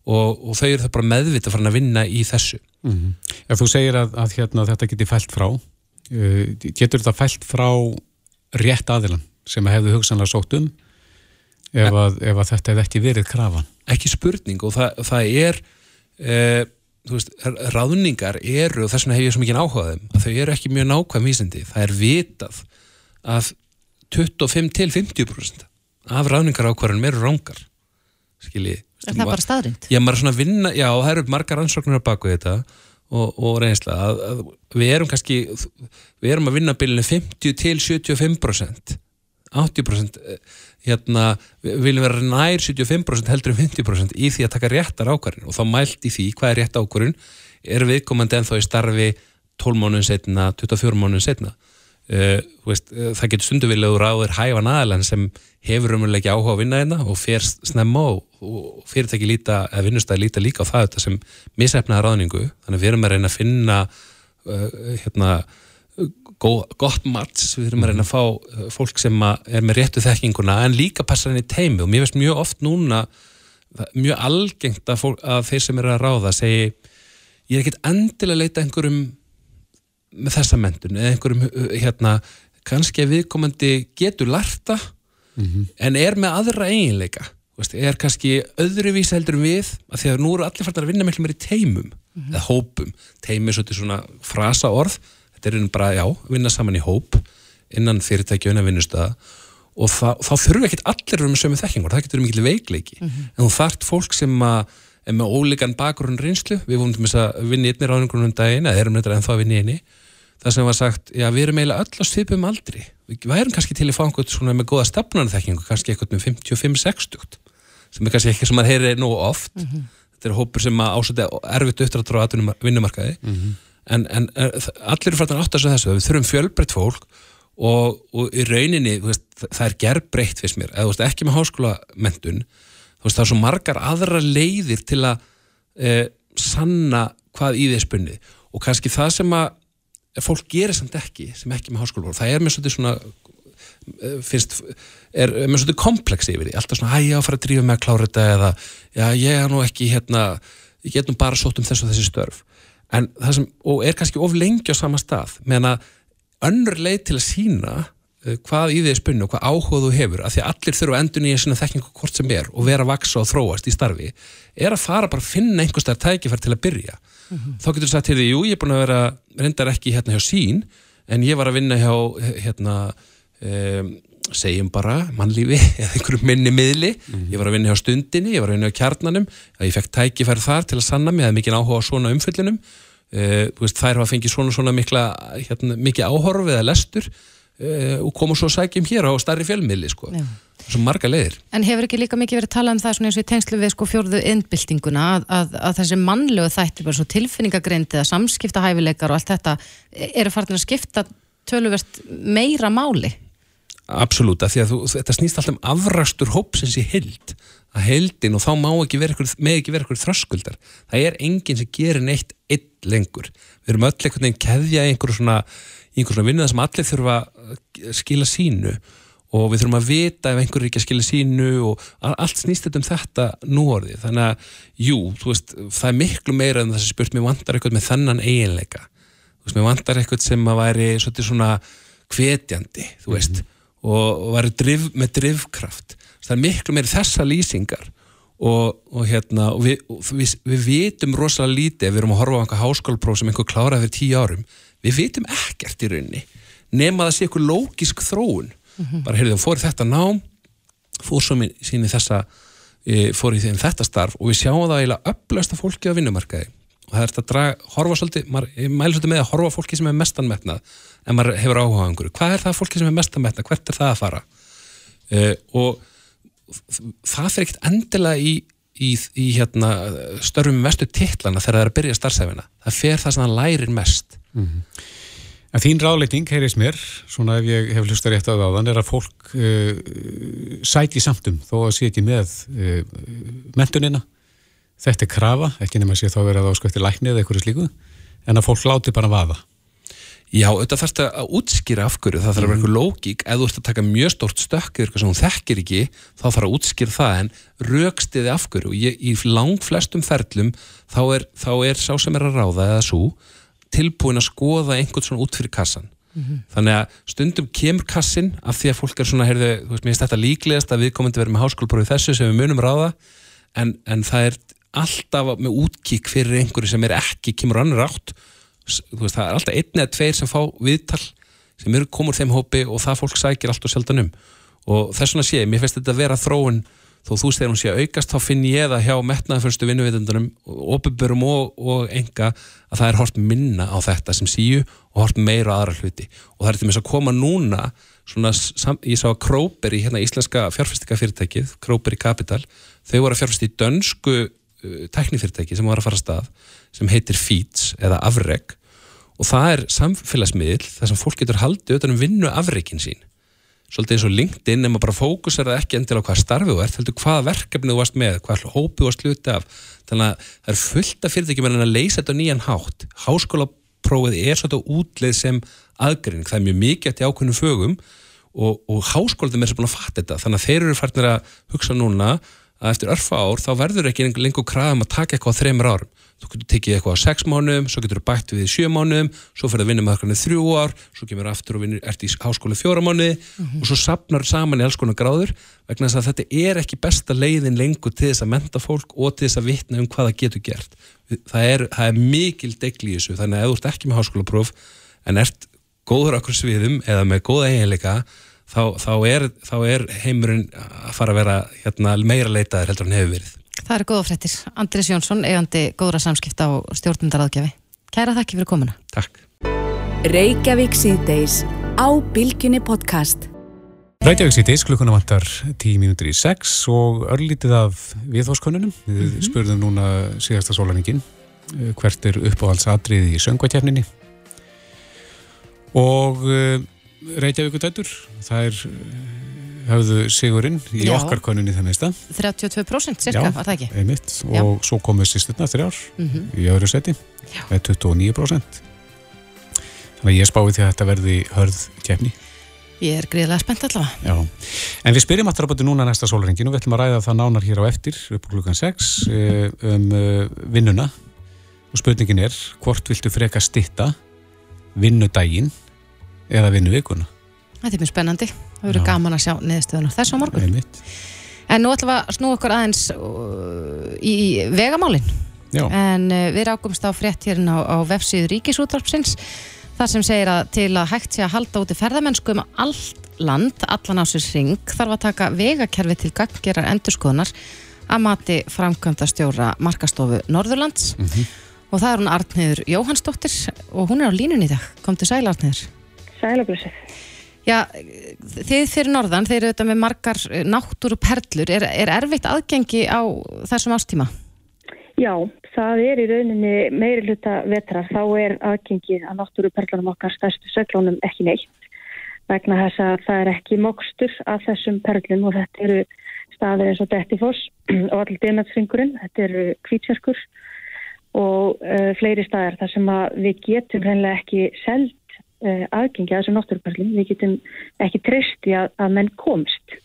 og, og þau eru það bara meðvita farin að vinna í þessu. Mm -hmm. Ef þú segir að, að hérna, þetta geti fælt frá uh, getur þetta fælt frá rétt aðilan sem hefðu hugsanlega sótt um ef, að, ef að þetta hefði ekki verið krafan? Ekki spurning og það, það er uh, veist, ráðningar eru og þess vegna hef ég svo mikið áhugaðum að þau eru ekki mjög nákvæm vísindi það er vitað að 25-50% af ráðningar ákvarðunum eru rángar skiljið Er það bara staðrind? Já, maður er svona að vinna, já, það eru margar ansóknir á baku þetta og, og reynsla að, að við erum kannski, við erum að vinna bylunni 50 til 75% 80% hérna, við viljum vera nær 75% heldur um 50% í því að taka réttar ákvarðin og þá mælt í því hvað er rétt ákvarðin er viðkomandi en þá í starfi 12 mánuðin setna, 24 mánuðin setna Uh, veist, uh, það getur stundu vilja úr áður hæfan aðalann sem hefur umveruleiki áhuga að vinna hérna og fer snemma og, og fyrirtæki líta, eða vinnustæði líta líka á það sem misefnaða ráðningu. Þannig að við erum að reyna að finna uh, hérna gott mats, við erum að reyna að fá fólk sem er með réttu þekkinguna en líka passa henni í teimi og mér veist mjög oft núna mjög algengt að, fólk, að þeir sem eru að ráða segi ég er ekkit endilega að leita einhverjum með þessa mentun eða einhverjum uh, hérna, kannski að viðkomandi getur larta mm -hmm. en er með aðra eiginleika veist, er kannski öðruvísa heldur við að því að nú eru allir færðar að vinna miklu meir í teimum mm -hmm. eða hópum, teimi er svona frasa orð, þetta er bara já, vinna saman í hóp innan fyrirtæki og innan vinnustöða og þá þurfum ekki allir um sömu þekkingur, það getur mikil veikleiki mm -hmm. en þú þart fólk sem að en með ólíkan bakgrunn reynslu, við vorum til að vinna í einni ráðningunum um daginn, eða erum þetta ennþá að vinna í einni það sem var sagt, já við erum eiginlega öll á svipum aldri, við værum kannski til að fá einhvern svona með góða stefnarnþekkingu kannski eitthvað með 55-60 sem er kannski ekki sem maður heyri nú oft mm -hmm. þetta er hópur sem ásætti erfitt uppdráttur á vinnumarkaði mm -hmm. En, en allir eru frættan átt að þessu við þurfum fjölbreytt fólk og, og í rauninni, veist, það er gerbreytt fyrst mér, eða veist, ekki með háskólamentun það er svo margar aðra leiðir til að e, sanna hvað í því spunni og kannski það sem að fólk gerir samt ekki sem ekki með háskóla það er með svona eh, finnst, er með svolítið komplex yfir því, alltaf svona, hæ, ég á að fara að drífa með að klára þetta eða, já, ég er nú ekki hérna, ég get nú bara sótt um þess og þessi störf, en það sem og er kannski of lengi á sama stað meðan að önnur leið til að sína uh, hvað í því spunni og hvað áhuga þú hefur, af því að allir þurfa að endur nýja svona þekkingu hvort sem er og vera að vaksa og þróast í starfi, er að fara bara að finna einhverstaðar tækifær til að byrja mm -hmm. þá getur þú sagt til því, jú, ég er búin að vera reyndar ekki hérna hjá sín en ég var að vinna hjá hérna um, segjum bara mannlífi eða einhverjum minni miðli mm -hmm. ég var að vinna hjá stundinni, ég var að vinna hjá kjarnanum að ég fekk tækifær þar til að sanna mig að mikið áhuga á svona umfyllinum uh, veist, þær hafa fengið svona svona mikla hérna, mikið áhorf eða lestur uh, og koma svo að sækjum hér á starri fjölmiðli sko Já svo marga leiðir. En hefur ekki líka mikið verið að tala um það svona eins og í tengslu við sko fjórðu innbyltinguna að, að, að þessi mannlegu þætti bara svo tilfinningagreindi eða samskiptahæfileikar og allt þetta eru farin að skipta töluvert meira máli? Absoluta, því að þú, þetta snýst alltaf um afrastur hópsins í held að heldin og þá má ekki vera ykkur, með ekki vera ykkur þröskuldar. Það er enginn sem gerir neitt eitt lengur. Við erum öll einhvern veginn keðja einhver svona, svona vinnuða sem allir þurfa að skila sínu og við þurfum að vita ef einhver er ekki að skilja sínu og allt snýst þetta um þetta nú orðið, þannig að jú, veist, það er miklu meira en þess að spurt mér vantar eitthvað með þennan eiginleika veist, mér vantar eitthvað sem að væri svona hvetjandi þú veist, mm -hmm. Og, væri driv, með drivkraft, það er miklu meira þessa lýsingar og, og hérna, og við, og við, við vitum rosalega lítið ef við erum að horfa á einhver háskólpróf sem einhver kláraði fyrir tíu árum við vitum ekkert í rauninni nema að það sé einhver lógisk þróun. Mm -hmm. bara heyrðum, fór í þetta nám fór svo sín í þessa e, fór í þeim þetta starf og við sjáum það eiginlega upplösta fólki á vinnumarkaði. Og það er þetta að draga, horfa svolítið maður mælu svolítið með að horfa fólki sem er mestanmetnað en maður hefur áhuga á einhverju hvað er það fólki sem er mestanmetnað, hvert er það að fara e, og það fyrir ekkert endilega í, í, í hérna, störfum mestu tittlana þegar það er að byrja starfsefina það fer það sem það lærir mest mm -hmm. En þín ráleiting, heyrðis mér, svona ef ég hef hlusta rétt á það, er að fólk uh, sæti samtum þó að sé ekki með uh, mentunina. Þetta er krafa, ekki nema að sé þá verið að áskvæfti lækni eða eitthvað slíku, en að fólk láti bara vaða. Já, þetta þarf að útskýra af hverju, það þarf að vera mhm. eitthvað lógík, ef þú ert að taka mjög stórt stökk eða eitthvað sem hún þekkir ekki, þá þarf að útskýra það en raukstiði af hverju. Ég, í lang flestum ferlum þá er, þá er sá sem er að ráða eða svo tilbúin að skoða einhvern svona út fyrir kassan mm -hmm. þannig að stundum kemur kassin af því að fólk er svona, heyrðu, þú veist, mér finnst þetta líklegast að við komum til að vera með háskólaprófið þessu sem við munum ráða en, en það er alltaf með útkík fyrir einhverju sem er ekki, kemur annar átt veist, það er alltaf einni eða tveir sem fá viðtal sem eru komur þeim hópi og það fólk sækir allt og sjaldan um. Og þess vegna sé ég, mér finnst þetta að vera þróun þó þú segir hún sé að aukast þá finn ég það hjá metnaðarförstu vinnuvitundunum opiðbörum og, og enga að það er hort minna á þetta sem síu og hort meira á aðra hluti. Og það er til með að koma núna svona, ég sá að Króper í hérna íslenska fjárfæstikafyrirtækið, Króper í Kapital þau voru að fjárfæst í dönsku teknifyrirtæki sem var að fara að stað sem heitir Feeds eða Afreg og það er samfélagsmiðl þar sem fólk getur haldið auðvitað um vinnu afregin sín. Svolítið eins og LinkedIn en maður bara fókusar það ekki endilega á hvað starfið þú ert, heldur hvaða verkefni þú varst með, hvað hópið þú varst hluti af. Þannig að það er fullt af fyrirtækjum en að leysa þetta nýjan hátt. Háskólaprófið er svolítið útleið sem aðgrinning, það er mjög mikið til ákveðnum fögum og, og háskólaðum er sem búin að fatta þetta, þannig að þeir eru færðin að hugsa núna að eftir örfa ár þá verður ekki lengur kraðum að taka eitthvað þreymur árum þú getur tekið eitthvað á sex mánuðum, svo getur þú bætt við í sjö mánuðum, svo fyrir að vinna með okkarnir þrjú ár, svo kemur aftur og vinnur ert í háskóli fjóra mánuði mm -hmm. og svo sapnar saman í alls konar gráður vegna þess að þetta er ekki besta leiðin lengur til þess að menta fólk og til þess að vitna um hvað það getur gert. Það er, það er mikil degli í þessu, þannig að ef þú ert ekki með háskólapróf en ert góður okkur sviðum eða með góða eiginleika þá, þá, er, þá er heimurinn að fara að vera hérna, meira leitaður heldur en hefur verið. það eru góða fréttir. Andris Jónsson, eigandi góðra samskipta og stjórnundaraðgjafi. Kæra þakki fyrir komuna. Takk. Reykjavík síðdeis á Bilginni podcast. Reykjavík síðdeis klukkuna vantar 10 mínútur í 6 og örlítið af viðhóskonunum. Við mm -hmm. spurðum núna síðasta sólaningin hvert er uppáhaldsatriði í söngvakefninni og Reykjavík dættur, það er höfðu sigurinn í Já. okkar konunni það meista 32% cirka, var það ekki? einmitt, Já. og svo komu sýsturna þrjár Mm í öðru seti með 29% þannig að ég spái því að þetta verði hörð kefni Ég er greiðlega spennt allavega. Já. en við spyrjum aftur á bæti núna næsta sólringin og við ætlum að ræða það nánar hér á eftir upp klukkan 6 eh, um eh, vinnuna og spurningin er hvort viltu freka stitta vinnudaginn eða vinnuvikuna Þetta er mjög spennandi. Það verður gaman að sjá niðurstöðunar þessu á morgun. einmitt En nú ætlum við að snú okkur aðeins uh, í vegamálin. Já. En uh, við rákumst á frétt hérna á, á vefsíðu Ríkisútvarpsins þar sem segir að til að hægt sé að halda úti ferðamennsku um allt land, allan á sér ring, þarf að taka vegakerfi til gaggerar endurskoðunar að mati framkvæmda stjóra Markastofu Norðurlands og það er hún Arnhiður Jóhannsdóttir og hún er á línunni í dag. Kom til sæl Arnhiður. Sælablössið. Já, þið fyrir norðan, þeir eru auðvitað með margar náttúru perlur, er, er erfitt aðgengi á þessum ástíma? Já, það er í rauninni meiri hluta vetrar, þá er aðgengið að náttúruperlanum okkar stærstu söglónum ekki neitt vegna þess að það er ekki mokstur af þessum perlum og þetta eru staðir eins og Dettifoss og allir denatsringurinn, þetta eru kvítsjarkur og uh, fleiri staðir þar sem að við getum hreinlega ekki seld uh, aðgengi að þessum náttúruperlum, við getum ekki treyst í að, að menn komst.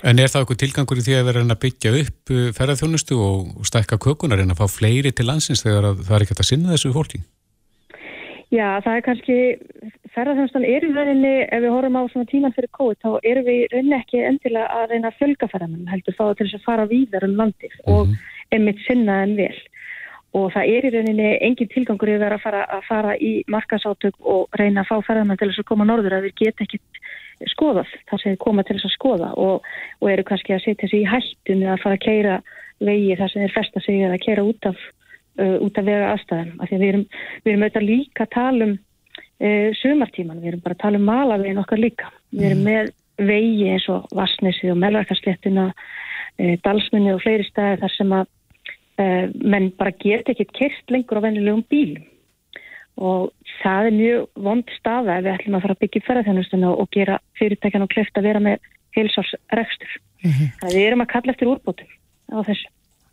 En er það eitthvað tilgangur í því að vera að byggja upp uh, ferðarþjónustu og, stækka kökunar en að fá fleiri til landsins þegar að það er ekki að sinna þessu fólki? Já, það er kannski, ferðarþjónustan er í rauninni, ef við horfum á svona tíman fyrir COVID, þá erum við í rauninni ekki endilega að reyna að fjölga ferðarmenn, heldur þá til þess að fara víðar um landið og einmitt sinna en vel. Og það er í rauninni engin tilgangur yfir að fara, að fara í markasátök og reyna að fá ferðarmenn til þess að koma norður að við geta ekkit skoðað, það sem þeir koma til þess að skoða. Og, og eru kannski að setja sig í hættunni að fara að keira vegi þar sem þeir festa sig eða að keira út af uh, út af vega aðstæðum af því að við erum, við erum auðvitað líka að tala um uh, sumartíman, við erum bara að tala um malavegin okkar líka, við erum með vegi eins og Vassnesi og Melvarkarsléttina uh, Dalsminni og fleiri stæði þar sem að menn bara geta ekkert kert lengur á venjulegum bílum og það er mjög vond staða ef við ætlum að fara að byggja ferðarþjónustuna og gera fyrirtækjan og kleft að vera með heilsársrekstur. Þannig að við erum að kalla eftir úrbótum á þessu.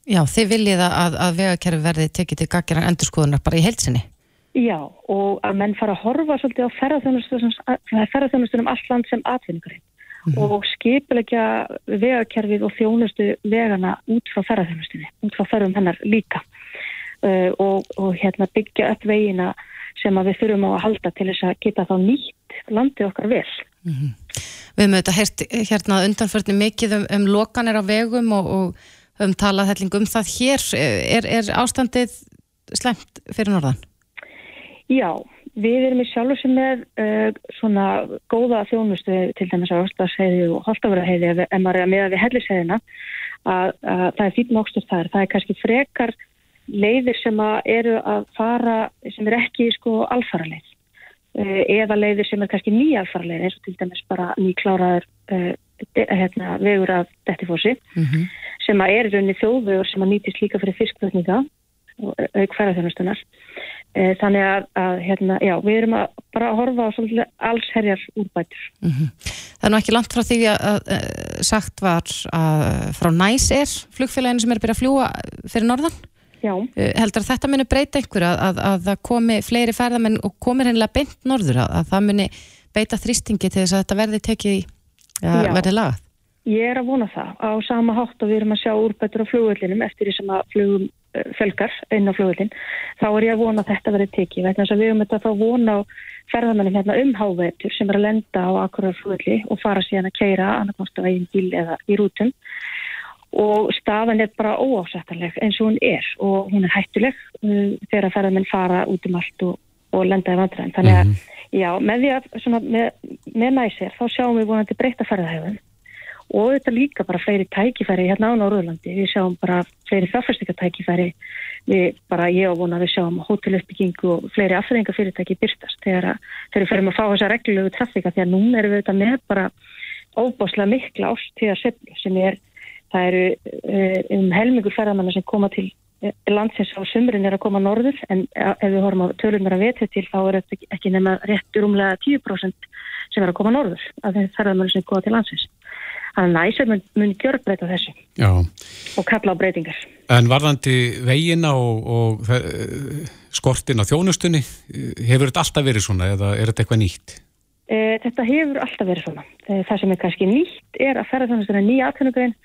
Já, þið viljið að, að, vegakerfi verði tekið til gaggerar endurskoðunar bara í heilsinni. Já, og að menn fara að horfa svolítið á ferðarþjónustunum allt land sem atvinningurinn og skipilegja vegakerfið og þjónustu vegana út frá ferðarþjónustunni, út frá ferðum hennar líka uh, og, og hérna, byggja upp vegina sem að við þurfum á að halda til þess að geta þá nýtt landið okkar vel. Við höfum auðvitað heyrt hérna undanförni mikið um, um lokanir á vegum og, og höfum talað helling um það hér. Er, er ástandið slemt fyrir norðan? Já, við erum í sjálf sem með uh, svona góða þjónustu til dæmis á Östarsheiði og Holtavöraheiði ef ef maður er að meða við helliseiðina að, að það er fýtt mókstur þar. Það er kannski frekar leiðir sem að eru að fara sem er ekki sko alfaraleið uh, eða leiðir sem er kannski nýjalfaraleið eins og til dæmis bara nýkláraður uh, hérna, vegur af Dettifossi sem að er í rauninni þjóðvegur sem að nýtist líka fyrir fiskflutninga og auk ferðarþjónustunar. Eh, Þannig að, að hérna, já, við erum að bara að horfa á svolítið allsherjar úrbætur. Það er nú ekki langt frá því að, að, að sagt var að frá næs er flugfélaginu sem er að byrja að fljúa fyrir norðan. Já, Uh, Heldur að þetta muni breyta einhverju að, að, að það komi fleiri ferðamenn og komir hennilega beint norður að, að það muni beita þrýstingi til þess að þetta verði tekið Já. verði lagað. ég er að vona það á sama hátt og við erum að sjá úrbætur á flugvöllinum eftir því sem að flugum fjölgar inn á flugvöllin. Þá er ég að vona að þetta verði tekið þess að við erum þetta að fá vona á ferðamennum hérna um hávetur sem er að lenda á akkurar flugvölli og fara síðan að keira annarkost á eigin bíl eða í rútum og staðan er bara óásættanleg eins og hún er og hún er hættuleg uh, þegar ferðamenn fara út um allt og, og lenda í vandræðin. Þannig að já, með því að svona, með, með næsir þá sjáum við vonandi breyta ferðahæfum og þetta líka bara fleiri tækifæri hérna á Norðurlandi. Við sjáum bara fleiri fjárfæstingatækifæri. Við bara, ég og vona, við sjáum hóteluppbyggingu og fleiri afþreyingafyrirtæki byrtast þegar við ferum að fá þessa reglulegu trafika því að núna erum við þetta með bara óbáslega mikla ástíða sem er, það eru eh, um helmingur ferðamanna sem koma til eh, landsins á sumrin er að koma norður en ef við horfum á tölunar að vetja til þá er þetta ekki nema réttur umlega 10% sem er að koma norður af þeim ferðamanna sem koma til landsins. Þannig að næsum mun, mun gjörbreyta þessu Já. og kalla á breytingar. En varðandi vegina og, og skortin á þjónustunni, hefur þetta alltaf verið svona eða er þetta eitthvað nýtt? E, þetta hefur alltaf verið svona. E, það sem er kannski nýtt er að ferðarþjónustunni er nýja aðtönugrein.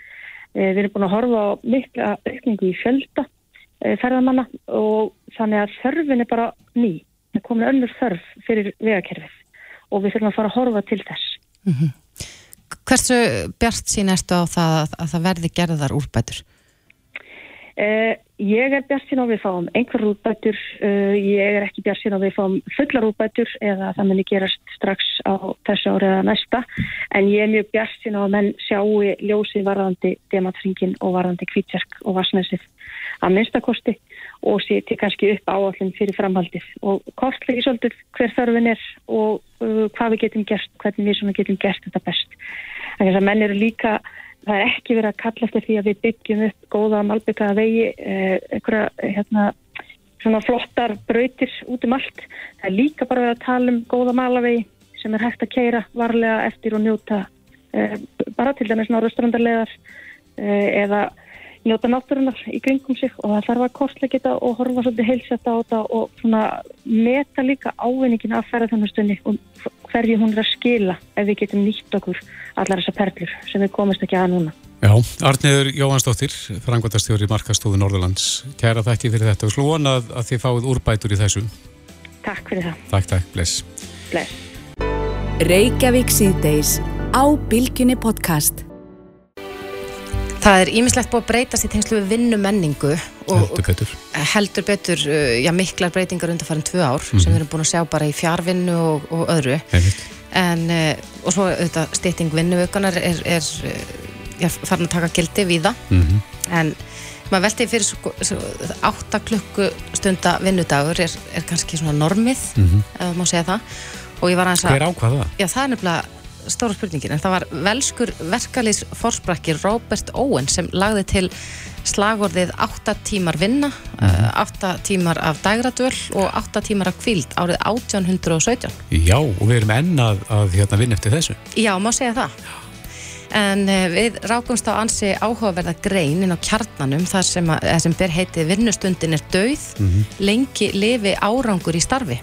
E, við erum búin að horfa á mikla aukningu í fjölda e, ferðarmanna og þannig að þörfin er bara ný. Það komin önnur þörf fyrir vegakerfið og við þurfum að fara að horfa til þess. Mm -hmm. Hversu bjart sín erstu á það að það verði gerðar úrbætur? Uh, ég er bjart sín á við fáum einhver úrbætur, uh, ég er ekki bjart sín á við fáum fullar úrbætur eða það muni gerast strax á þessu árið eða næsta, en ég er mjög bjart sín á að menn sjáu ljósið varðandi dematringin og varðandi kvítserk og vassnæsið að minnstakosti og seti kannski upp áallin fyrir framhaldið og kortlegi svolítið hver þörfin er og uh, hvað við getum gert, hvernig við getum gert þetta best. Þannig að menn eru líka, það er ekki verið að kalla eftir því að við byggjum upp góða malbyggaða vegi, eh, einhverja hérna, svona flottar brautir út um allt. Það er líka bara verið að tala um góða malavegi sem er hægt að keira varlega eftir og njóta eh, bara til dæmis náttúrstrandarlegar eh, eða njóta náttúrunar í kringum sig og það þarf að kostlega geta og horfa svolítið heilsett á þetta og svona meta líka ávinningin af ferðarþjónustunni og hverju hún er að skila ef við getum nýtt okkur allar þessar perlur sem við komist ekki að núna. Já, Arniður Jóhansdóttir, frangværtastjóri Markastóðu Norðurlands, kæra þakki fyrir þetta og slúan að, að þið fáið úrbætur í þessu. Takk fyrir það. Takk, takk, bless. Bless. Það er ímislegt búið að breytast í tengslu við vinnumenningu og heldur betur, heldur betur uh, já, miklar breytingar undarfærin tvö ár mm -hmm. sem við erum búin að sjá bara í fjárvinnu og, og öðru en, uh, og svo þetta stýtting vinnuvökunar er, er já, farin að taka gildi við það mm -hmm. en maður veldi fyrir svo, svo, 8 klukkustunda vinnudagur er, er kannski svona normið mm -hmm. ef maður má segja það Hver ákvaða? Já, það er nefnilega stóra spurningin, en það var velskur verkalýs fórsprakki Robert Owen sem lagði til slagorðið 8 tímar vinna, mm -hmm. 8 tímar af dægradöl og 8 tímar af kvíld árið 1817. Já, og við erum ennað að hérna, vinna eftir þessu. Já, má segja það. En við rákumst á ansi áhugaverða grein inn á kjarnanum þar sem, að, sem ber heitið vinnustundin er döið, mm -hmm. lengi lifi árangur í starfi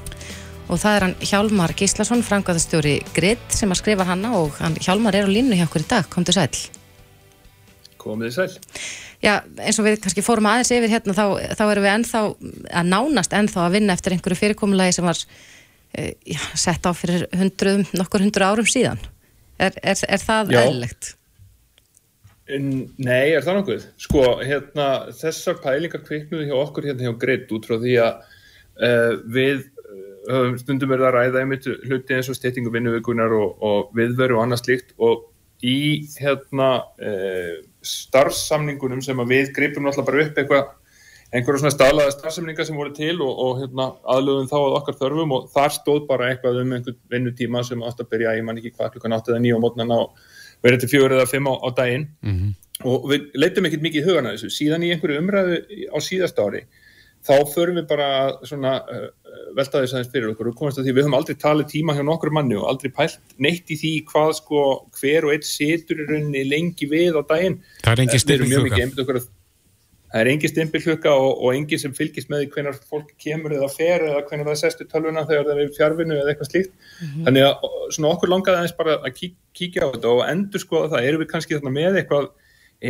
og það er hann Hjálmar Gíslason, frangaðastjóri Grid sem að skrifa hanna og hann Hjálmar er á línu hjá okkur í dag, kom til sæl. Komið sæl. Já, eins og við kannski fórum aðeins yfir hérna þá, þá erum við ennþá, að nánast ennþá að vinna eftir einhverju fyrirkomulagi sem var e, já, sett á fyrir hundruðum, nokkur hundru árum síðan. Er, er, er það eðlilegt? Nei, er það nokkuð? Sko, hérna, þessar pælingar kviknuði hjá okkur hérna hjá Grid út frá því að uh, við stundum er það að ræða einmitt hluti eins og styrtingu vinnuvíkunar og, og viðveru og annað slíkt. Og í hérna e, starfsamningunum sem að við gripum náttúrulega bara upp eitthvað einhverja svona staðlaða starfsamningar sem voru til og, og hérna, aðlöfum þá að okkar þörfum og þar stóð bara eitthvað um einhvern vinnutíma sem átt að byrja, ég man ekki hvað klukkan 8 eða 9 á mótnana og verið til 4 eða 5 á, á daginn. Mm -hmm. og við leitum ekkert mikið í hugana þessu. Síðan í einhverju umræðu á síðast ári þá förum við bara svona uh, velta þess aðeins fyrir okkur og komast að því við höfum aldrei talið tíma hjá nokkur manni og aldrei pælt neitt í því hvað sko hver og eitt setur í rauninni lengi við á daginn. Það er engi stimpilhugga. Það er engi stimpilhugga og, og engi sem fylgist með hvernig fólk kemur eða fer eða hvernig það sestu tölvuna þegar það er fjárvinu eða eitthvað slíkt. Mm -hmm. Þannig að svona okkur langaði aðeins bara að kík, kíkja á þetta og endur skoða það. Erum við kannski með eitthvað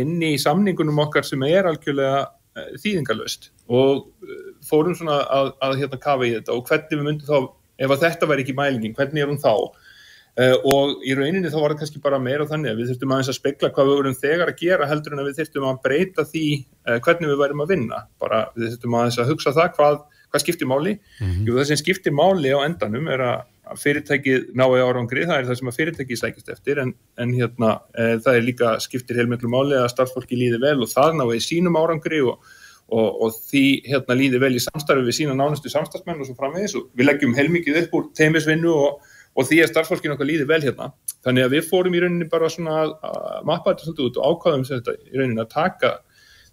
inn í samningunum okkar sem er algjörlega Eh, þýðingalöst og eh, fórum svona að, að hérna kafa í þetta. Og hvernig við myndum þá, ef að þetta væri ekki mælingin, hvernig er hún þá? Uh, og í rauninni þá var það kannski bara meira þannig að við þurftum aðeins að spekla hvað við vorum þegar að gera heldur en að við þurftum að breyta því uh, hvernig við værim að vinna, bara við þurftum aðeins að hugsa það hvað, hvað skiptir máli. Mm -hmm. Jú, það sem skiptir máli á endanum er að, fyrirtækið nái árangri, það er það sem að fyrirtækið sækist eftir en, en hérna e, það er líka skiptir heilmiklu máli að starffólki líði vel og það náði sínum árangri og, og, og því hérna líði vel í samstarfi við sína nánustu samstagsmenn og svo framvegis og við leggjum heilmikið upp úr teimisvinnu og, og því að starffólkinu okkar líði vel hérna. Þannig að við fórum í rauninni bara svona að, að mappa þetta svolítið út og ákvaðum þetta í rauninni að taka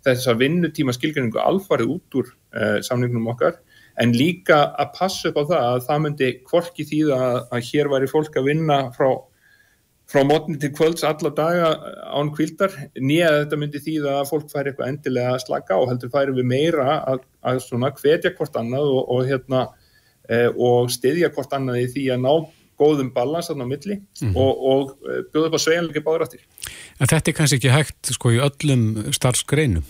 þess að vinnutíma skilgjöringu alfarið út úr uh, samningnum okkar en líka að passa upp á það að það myndi kvorki því að, að hér væri fólk að vinna frá, frá mótni til kvölds alla daga án kvildar nýja þetta myndi því að fólk færi eitthvað endilega að slaka og heldur færi við meira að, að svona hvetja hvort annað og, og, hérna, eh, og styðja hvort annað í því að ná góðum balans þarna á milli mm -hmm. og, og eh, bjóða upp á svejanleiki báður áttir. En þetta er kannski ekki hægt sko í öllum starfsgreinum?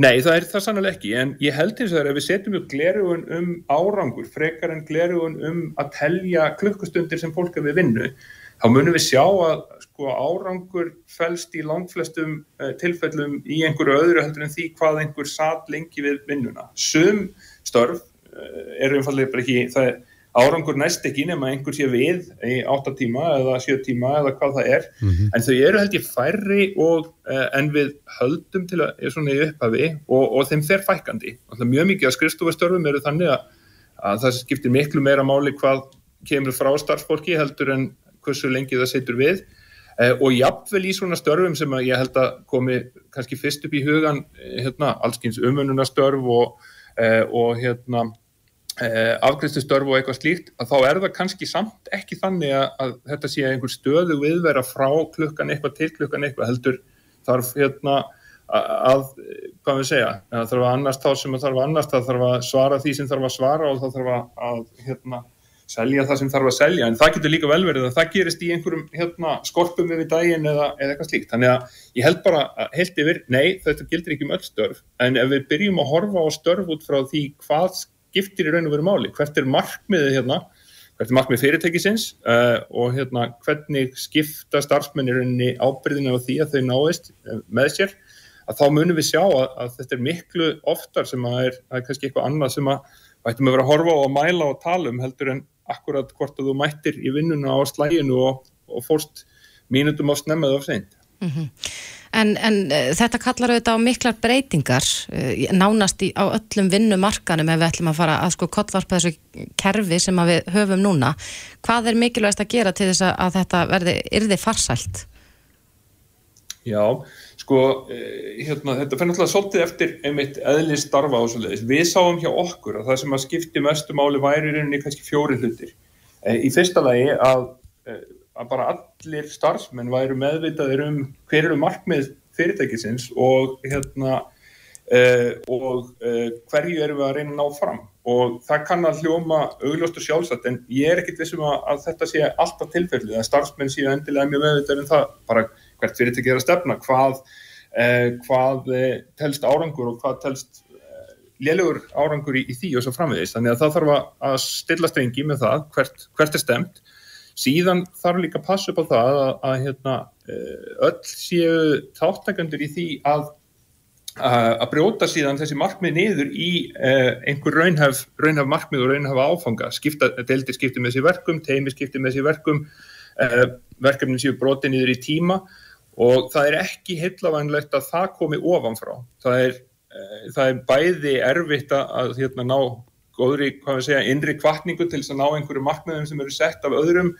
Nei, það er það sannlega ekki, en ég held eins og það er að við setjum upp glerugun um árangur, frekar en glerugun um að telja klukkustundir sem fólk er við vinnu, þá munum við sjá að sko, árangur fælst í langflestum uh, tilfellum í einhverju öðru heldur en því hvað einhver satt lengi við vinnuna. Sum störf uh, eru einfallega ekki, það er árangur næst ekki nema einhver sé við í 8 tíma eða 7 tíma eða hvað það er. Mm -hmm. en þau eru held ég færri og, uh, en við höldum til að er svona í upphafi og, og þeim fer fækandi mjög mikið af skrifstofastörfum eru þannig að, að það skiptir miklu meira máli hvað kemur frá starfsfólki heldur en hversu lengi það setur við. Uh, og jafnvel í svona störfum sem ég held að komi kannski fyrst upp í hugan eh, hérna, allskyns umönunastörf og, uh, og hérna Eh, afgriðstustörf og eitthvað slíkt að þá er það kannski samt ekki þannig að, að þetta sé einhver stöðu viðvera frá klukkan eitthvað til klukkan eitthvað heldur þarf hérna að, hvað við segja, að þarf að annars þá sem að þarf að annars, það þarf að svara því sem þarf að svara og það þarf að hérna, selja það sem þarf að selja. En það getur líka vel verið að það gerist í einhverjum hérna, skorpum yfir daginn eða, eða eitthvað slíkt, þannig að ég held bara heilt yfir, nei þetta gildir ekki um öll störf en ef við byrjum að horfa á störf út frá því hvað skiptir í raun og veru máli, hvert er markmiðið hérna, hvert er markmið fyrirtækisins? Uh, og hérna hvernig skipta starfsmennirinni ábyrðinu á því að þau náist uh, með sér? Að þá munum við sjá að, að þetta er miklu oftar sem að er, að er kannski eitthvað annað sem að ættum að vera að horfa á að mæla og tala um heldur en akkurat hvort að þú mættir í vinnuna á slæginu og, og fórst mínutum á snemmaðu af seint. Mm -hmm. En, en uh, þetta kallar auðvitað á miklar breytingar uh, nánast í, á öllum vinnumarkanum ef við ætlum að fara að sko kottvarpa þessu kerfi sem við höfum núna. Hvað er mikilvægast að gera til þess að þetta verði yrði farsælt? Já, sko, eh, hérna, þetta fyrir náttúrulega svolítið eftir einmitt eðli starfa á svo leiðis. Við sáum hjá okkur að það sem að skipti mestu máli væri í rauninni kannski fjóri hlutir. Eh, í fyrsta lagi að eh, að bara allir starfsmenn væru meðvitaðir um hver eru markmið fyrirtækisins og hérna uh, og uh, hverju eru við að reyna að ná fram. Og það kann að hljóma augljóst og sjálfsagt en ég er ekkit vissum að, að þetta sé alltaf tilfellið að starfsmenn séu endilega mjög meðvitaðir um það bara hvert fyrirtæki er að stefna hvað, uh, hvað telst árangur og hvað telst lélugur árangur í, í því og svo framvegist þannig að það þarf að stilla strengi með það hvert, hvert er stemt síðan þarf líka að passa upp á það að, að hérna, eh, öll séu þáttakandur í því að að brjóta síðan þessi markmið niður í uh, einhver raunhaf, raunhaf markmið og raunhaf áfanga. Skipta, deildir skipti með sér verkum, teimi skipti með sér verkum uh, verkefnin séu broti niður í tíma og það er ekki heillavænlegt að það komi ofanfrá. Það er, það er bæði erfitt að hérna, ná góðri, hvað við segja, innri kvartningu til þess að ná einhverju markmiðum sem eru sett af öðrum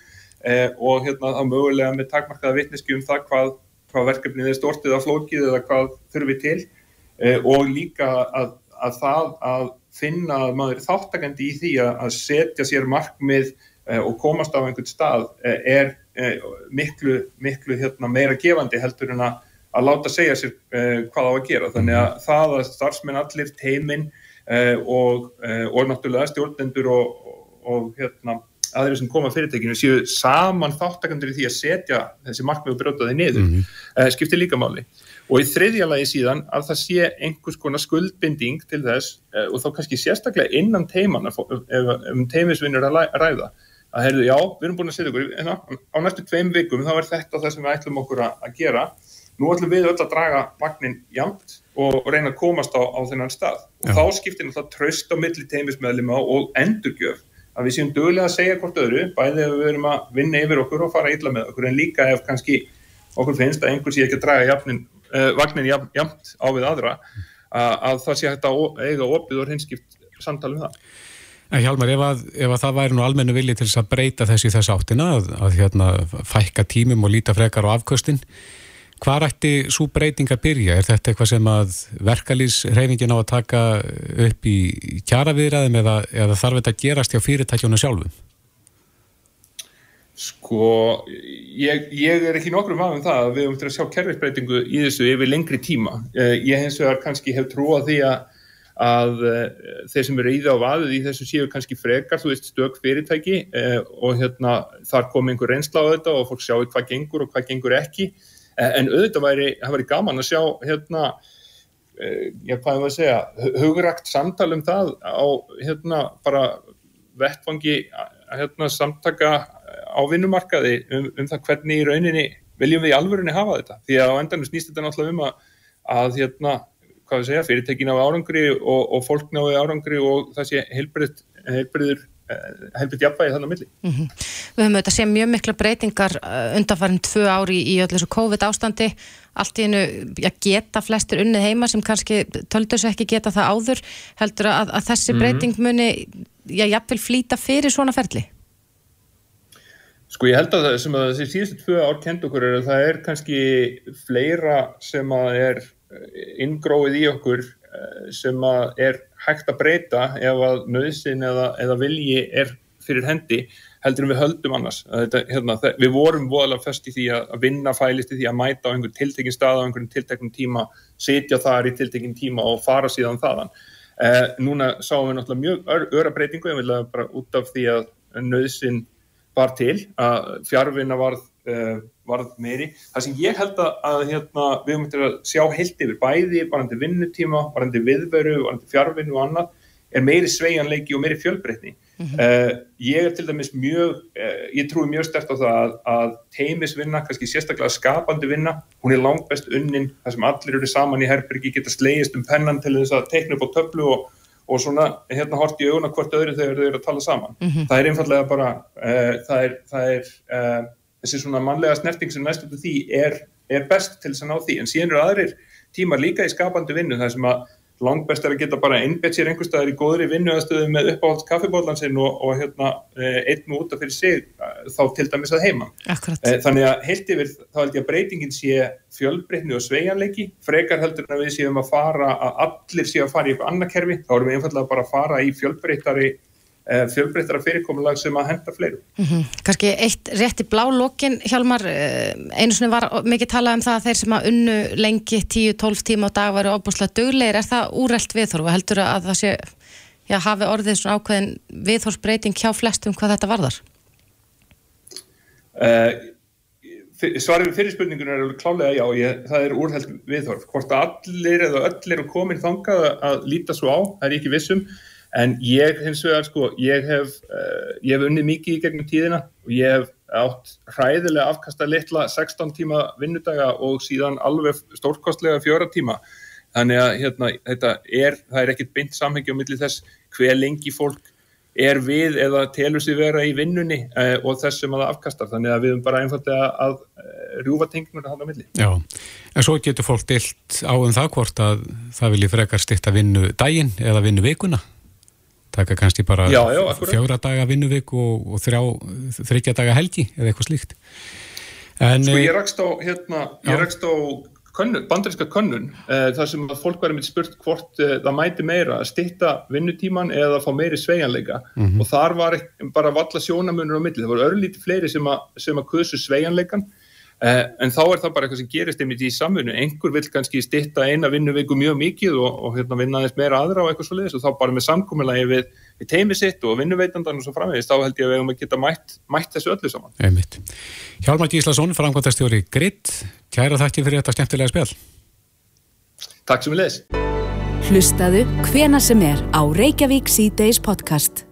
eh, og hérna þá mögulega með takmarkaða vittneski um það hvað, hvað verkefnið er stortið af flókið eða hvað þurfi til eh, og líka að, að það að finna að maður er þáttakandi í því að, að setja sér markmið eh, og komast á einhvern stað eh, er eh, miklu, miklu hérna, meira gefandi heldur en að, að láta segja sér eh, hvað á að gera. Þannig að það að starfsmenn allir teiminn og, eh, og náttúrulega stjórnendur og, og hérna, aðri sem koma fyrirtekinu séu saman þáttakandur í því að setja þessi markmið og brjóta þeir niður. Mm -hmm. skiptir líka máli. Og í þriðja lagi síðan að það sé einhvers konar skuldbinding til þess og þá kannski sérstaklega innan teimana ef um teimisvinnur að ræða að heyrðu já, við erum búin að setja okkur hérna, á næstu tveim vikum þá er þetta það sem við ætlum okkur að gera. Nú ætlum við öll að draga vagnin jamt og reyna að komast á, á þennan stað og Já. þá skiptir náttúrulega tröst á milli teimismeðlima og endurgjöf að við séum dögulega að segja hvort öðru, bæðið ef við verum að vinna yfir okkur og fara illa með okkur, en líka ef kannski okkur finnst að einhver sé ekki að draga jafnin, uh, vagnin jafn, jafnt á við aðra, að, að það sé hægt að eiga opið og hinskipt samtali um það. En Hjalmar, ef að, ef að það væri nú almennu vilji til þess að breyta þessi þess áttina, að, að hérna, fækka tímum og líta frekar á afkvöstin, hvað ætti svo breyting að byrja? Er þetta eitthvað sem að verkalýsreifingin á að taka upp í kjaraviðræðum eða, eða þarf þetta að gerast hjá fyrirtækjónu sjálfum? Sko, ég, ég er ekki nokkur um aðeins það að við höfum til að sjá kerfisbreytingu í þessu yfir lengri tíma. Eh, ég hens vegar kannski hef trúið því að að uh, þeir sem eru í það á vaðið í þessu séu kannski frekar, þú veist, stök fyrirtæki uh, og hérna þar kom einhver reynsla á þetta og fólk sjáu hvað gengur og hvað gengur ekki, en auðvitað væri, það væri gaman að sjá hérna, já hvað er það að segja, hugrakt samtal um það á hérna bara vettfangi hérna samtaka á vinnumarkaði um, um það hvernig í rauninni viljum við í alvörunni hafa þetta, því að á endanum snýst þetta náttúrulega um að, að hérna hvað við segja, fyrirtekin á árangri og, og fólk náðu árangri og það sé heilbriður eh, helbit jafnvægi þannig að milli. Mm -hmm. Við höfum auðvitað séð mjög mikla breytingar eh, undanfærin tvö ári í öllu þessu COVID ástandi allt í hennu að geta flestir unnið heima sem kannski töldur svo ekki geta það áður heldur að, að þessi -hmm. breyting muni já, jafnvel flýta fyrir svona ferli? Sko ég held að það sem að þessi síðustu tvö ár kend okkur er að það er kannski fleira sem að er inngróið í okkur eh, sem er hægt að breyta ef að nöðsin eða, eða vilji er fyrir hendi heldur en við höldum annars. Þetta, hérna, við vorum voðalega fest í því að vinna fælist í því að mæta á einhvern tiltekinn stað á einhvern tiltekinn tíma, setja þar í tiltekinn tíma og fara síðan þaðan. Eh, núna sáum við náttúrulega mjög öra breytingu, ég vil bara út af því að nöðsin var til, að fjárvinna varð uh, varð meiri. Það sem ég held að, að hérna, við til að sjá heilt yfir bæði, varandi vinnutíma, varandi viðveru, varandi fjárvinnu og annað, er meiri sveianleiki og meiri fjölbreytni. Mm -hmm. uh, ég er til dæmis mjög, uh, ég trúi mjög stert á það að, að teimisvinna, kannski sérstaklega skapandi vinna, hún er langt best unnin, það sem allir eru saman í Herbergi, geta slegist um pennan til þess að teikna upp á töflu og og svona hérna hort í auguna hvort öðru þegar þau eru að tala saman. Mm -hmm. Það er einfallega bara, uh, það er, það er þessi svona mannlega snerting sem næstu til því er, er best til þess að ná því en síðan eru aðrir tímar líka í skapandi vinnu það sem að langt best er að geta bara innbett sér einhver staðar í góðri vinnuðastöðu með uppáhalds kaffibólansinn og, og hérna eh, einn út af fyrir sig eh, þá til dæmis að heima. Akkurat. Eh, þannig að heilt yfir þá held ég að breytingin sé fjölbreytni og sveianleiki, frekar heldur en að við séum að fara að allir séu að fara í eitthvað annað kerfi, þá erum við einfallega bara að fara í fjölbreytari fjölbreyttara fyrirkomulag sem að henda fleiru. Mm -hmm. Kanski eitt rétt í blá lokin, Hjálmar, eh, einu svona var mikið talað um það að þeir sem að unnu lengi 10-12 tíma á dag varu óbúslega döglegir, er það úrreld viðþorf og heldur að það sé, já, hafi orðið svona ákveðin viðþorfsbreyting hjá flestum hvað þetta varðar? Uh, svarið við fyrirspurningunum er alveg klálega já, ég, það er úrreld viðþorf. Hvort allir eða öll eru komin þangað að líta svo á, það er ekki vissum En ég hins vegar sko, ég hef, uh, ég hef unnið mikið í gegnum tíðina og ég hef átt hræðilega afkasta litla 16 tíma vinnudaga og síðan alveg stórkostlega fjóra tíma. Þannig að hérna, þetta er, það er ekkit beint samhengi á milli þess hver lengi fólk er við eða telur sér vera í vinnunni uh, og þess sem að það afkastar. Þannig að við erum bara einfallega að uh, rjúfa tengnur að hana á milli. Já, en svo getur fólk dilt á um það hvort að það vilji frekar styrta vinnu daginn eða vinnu vikuna? Taka kannski bara já, já, fjóra daga vinnuvik og, og þrjá, þryggja daga helgi eða eitthvað slíkt. En, Sko ég eh, rakst á, hérna, ég rakst á könnun, bandarinska könnun uh, þar sem að fólk var með spurt hvort uh, það mæti meira að stitta vinnutíman eða að fá meiri sveianleika mm -hmm. og þar var bara valla sjónamunur á milli, það voru örlíti fleiri sem að, sem að kusu sveianleikan en þá er það bara eitthvað sem gerist einmitt í samfunnu, einhver vil kannski stitta eina vinnuviku mjög mikið og, og hérna, vinna þess meira aðra og eitthvað svo leiðis og þá bara með samkominnlegi við, við teimi sitt og vinnuveitandan og svo framvegist, þá held ég að við hefum að geta mætt, mætt þessu öllu saman. Einmitt. Hjálmar Gíslason, framkvæmtastjóri Gritt, kæra þakki fyrir þetta skemmtilega spjall. Takk sem við leiðis. Hlustaðu hvena sem er á Reykjavík C-Days podcast.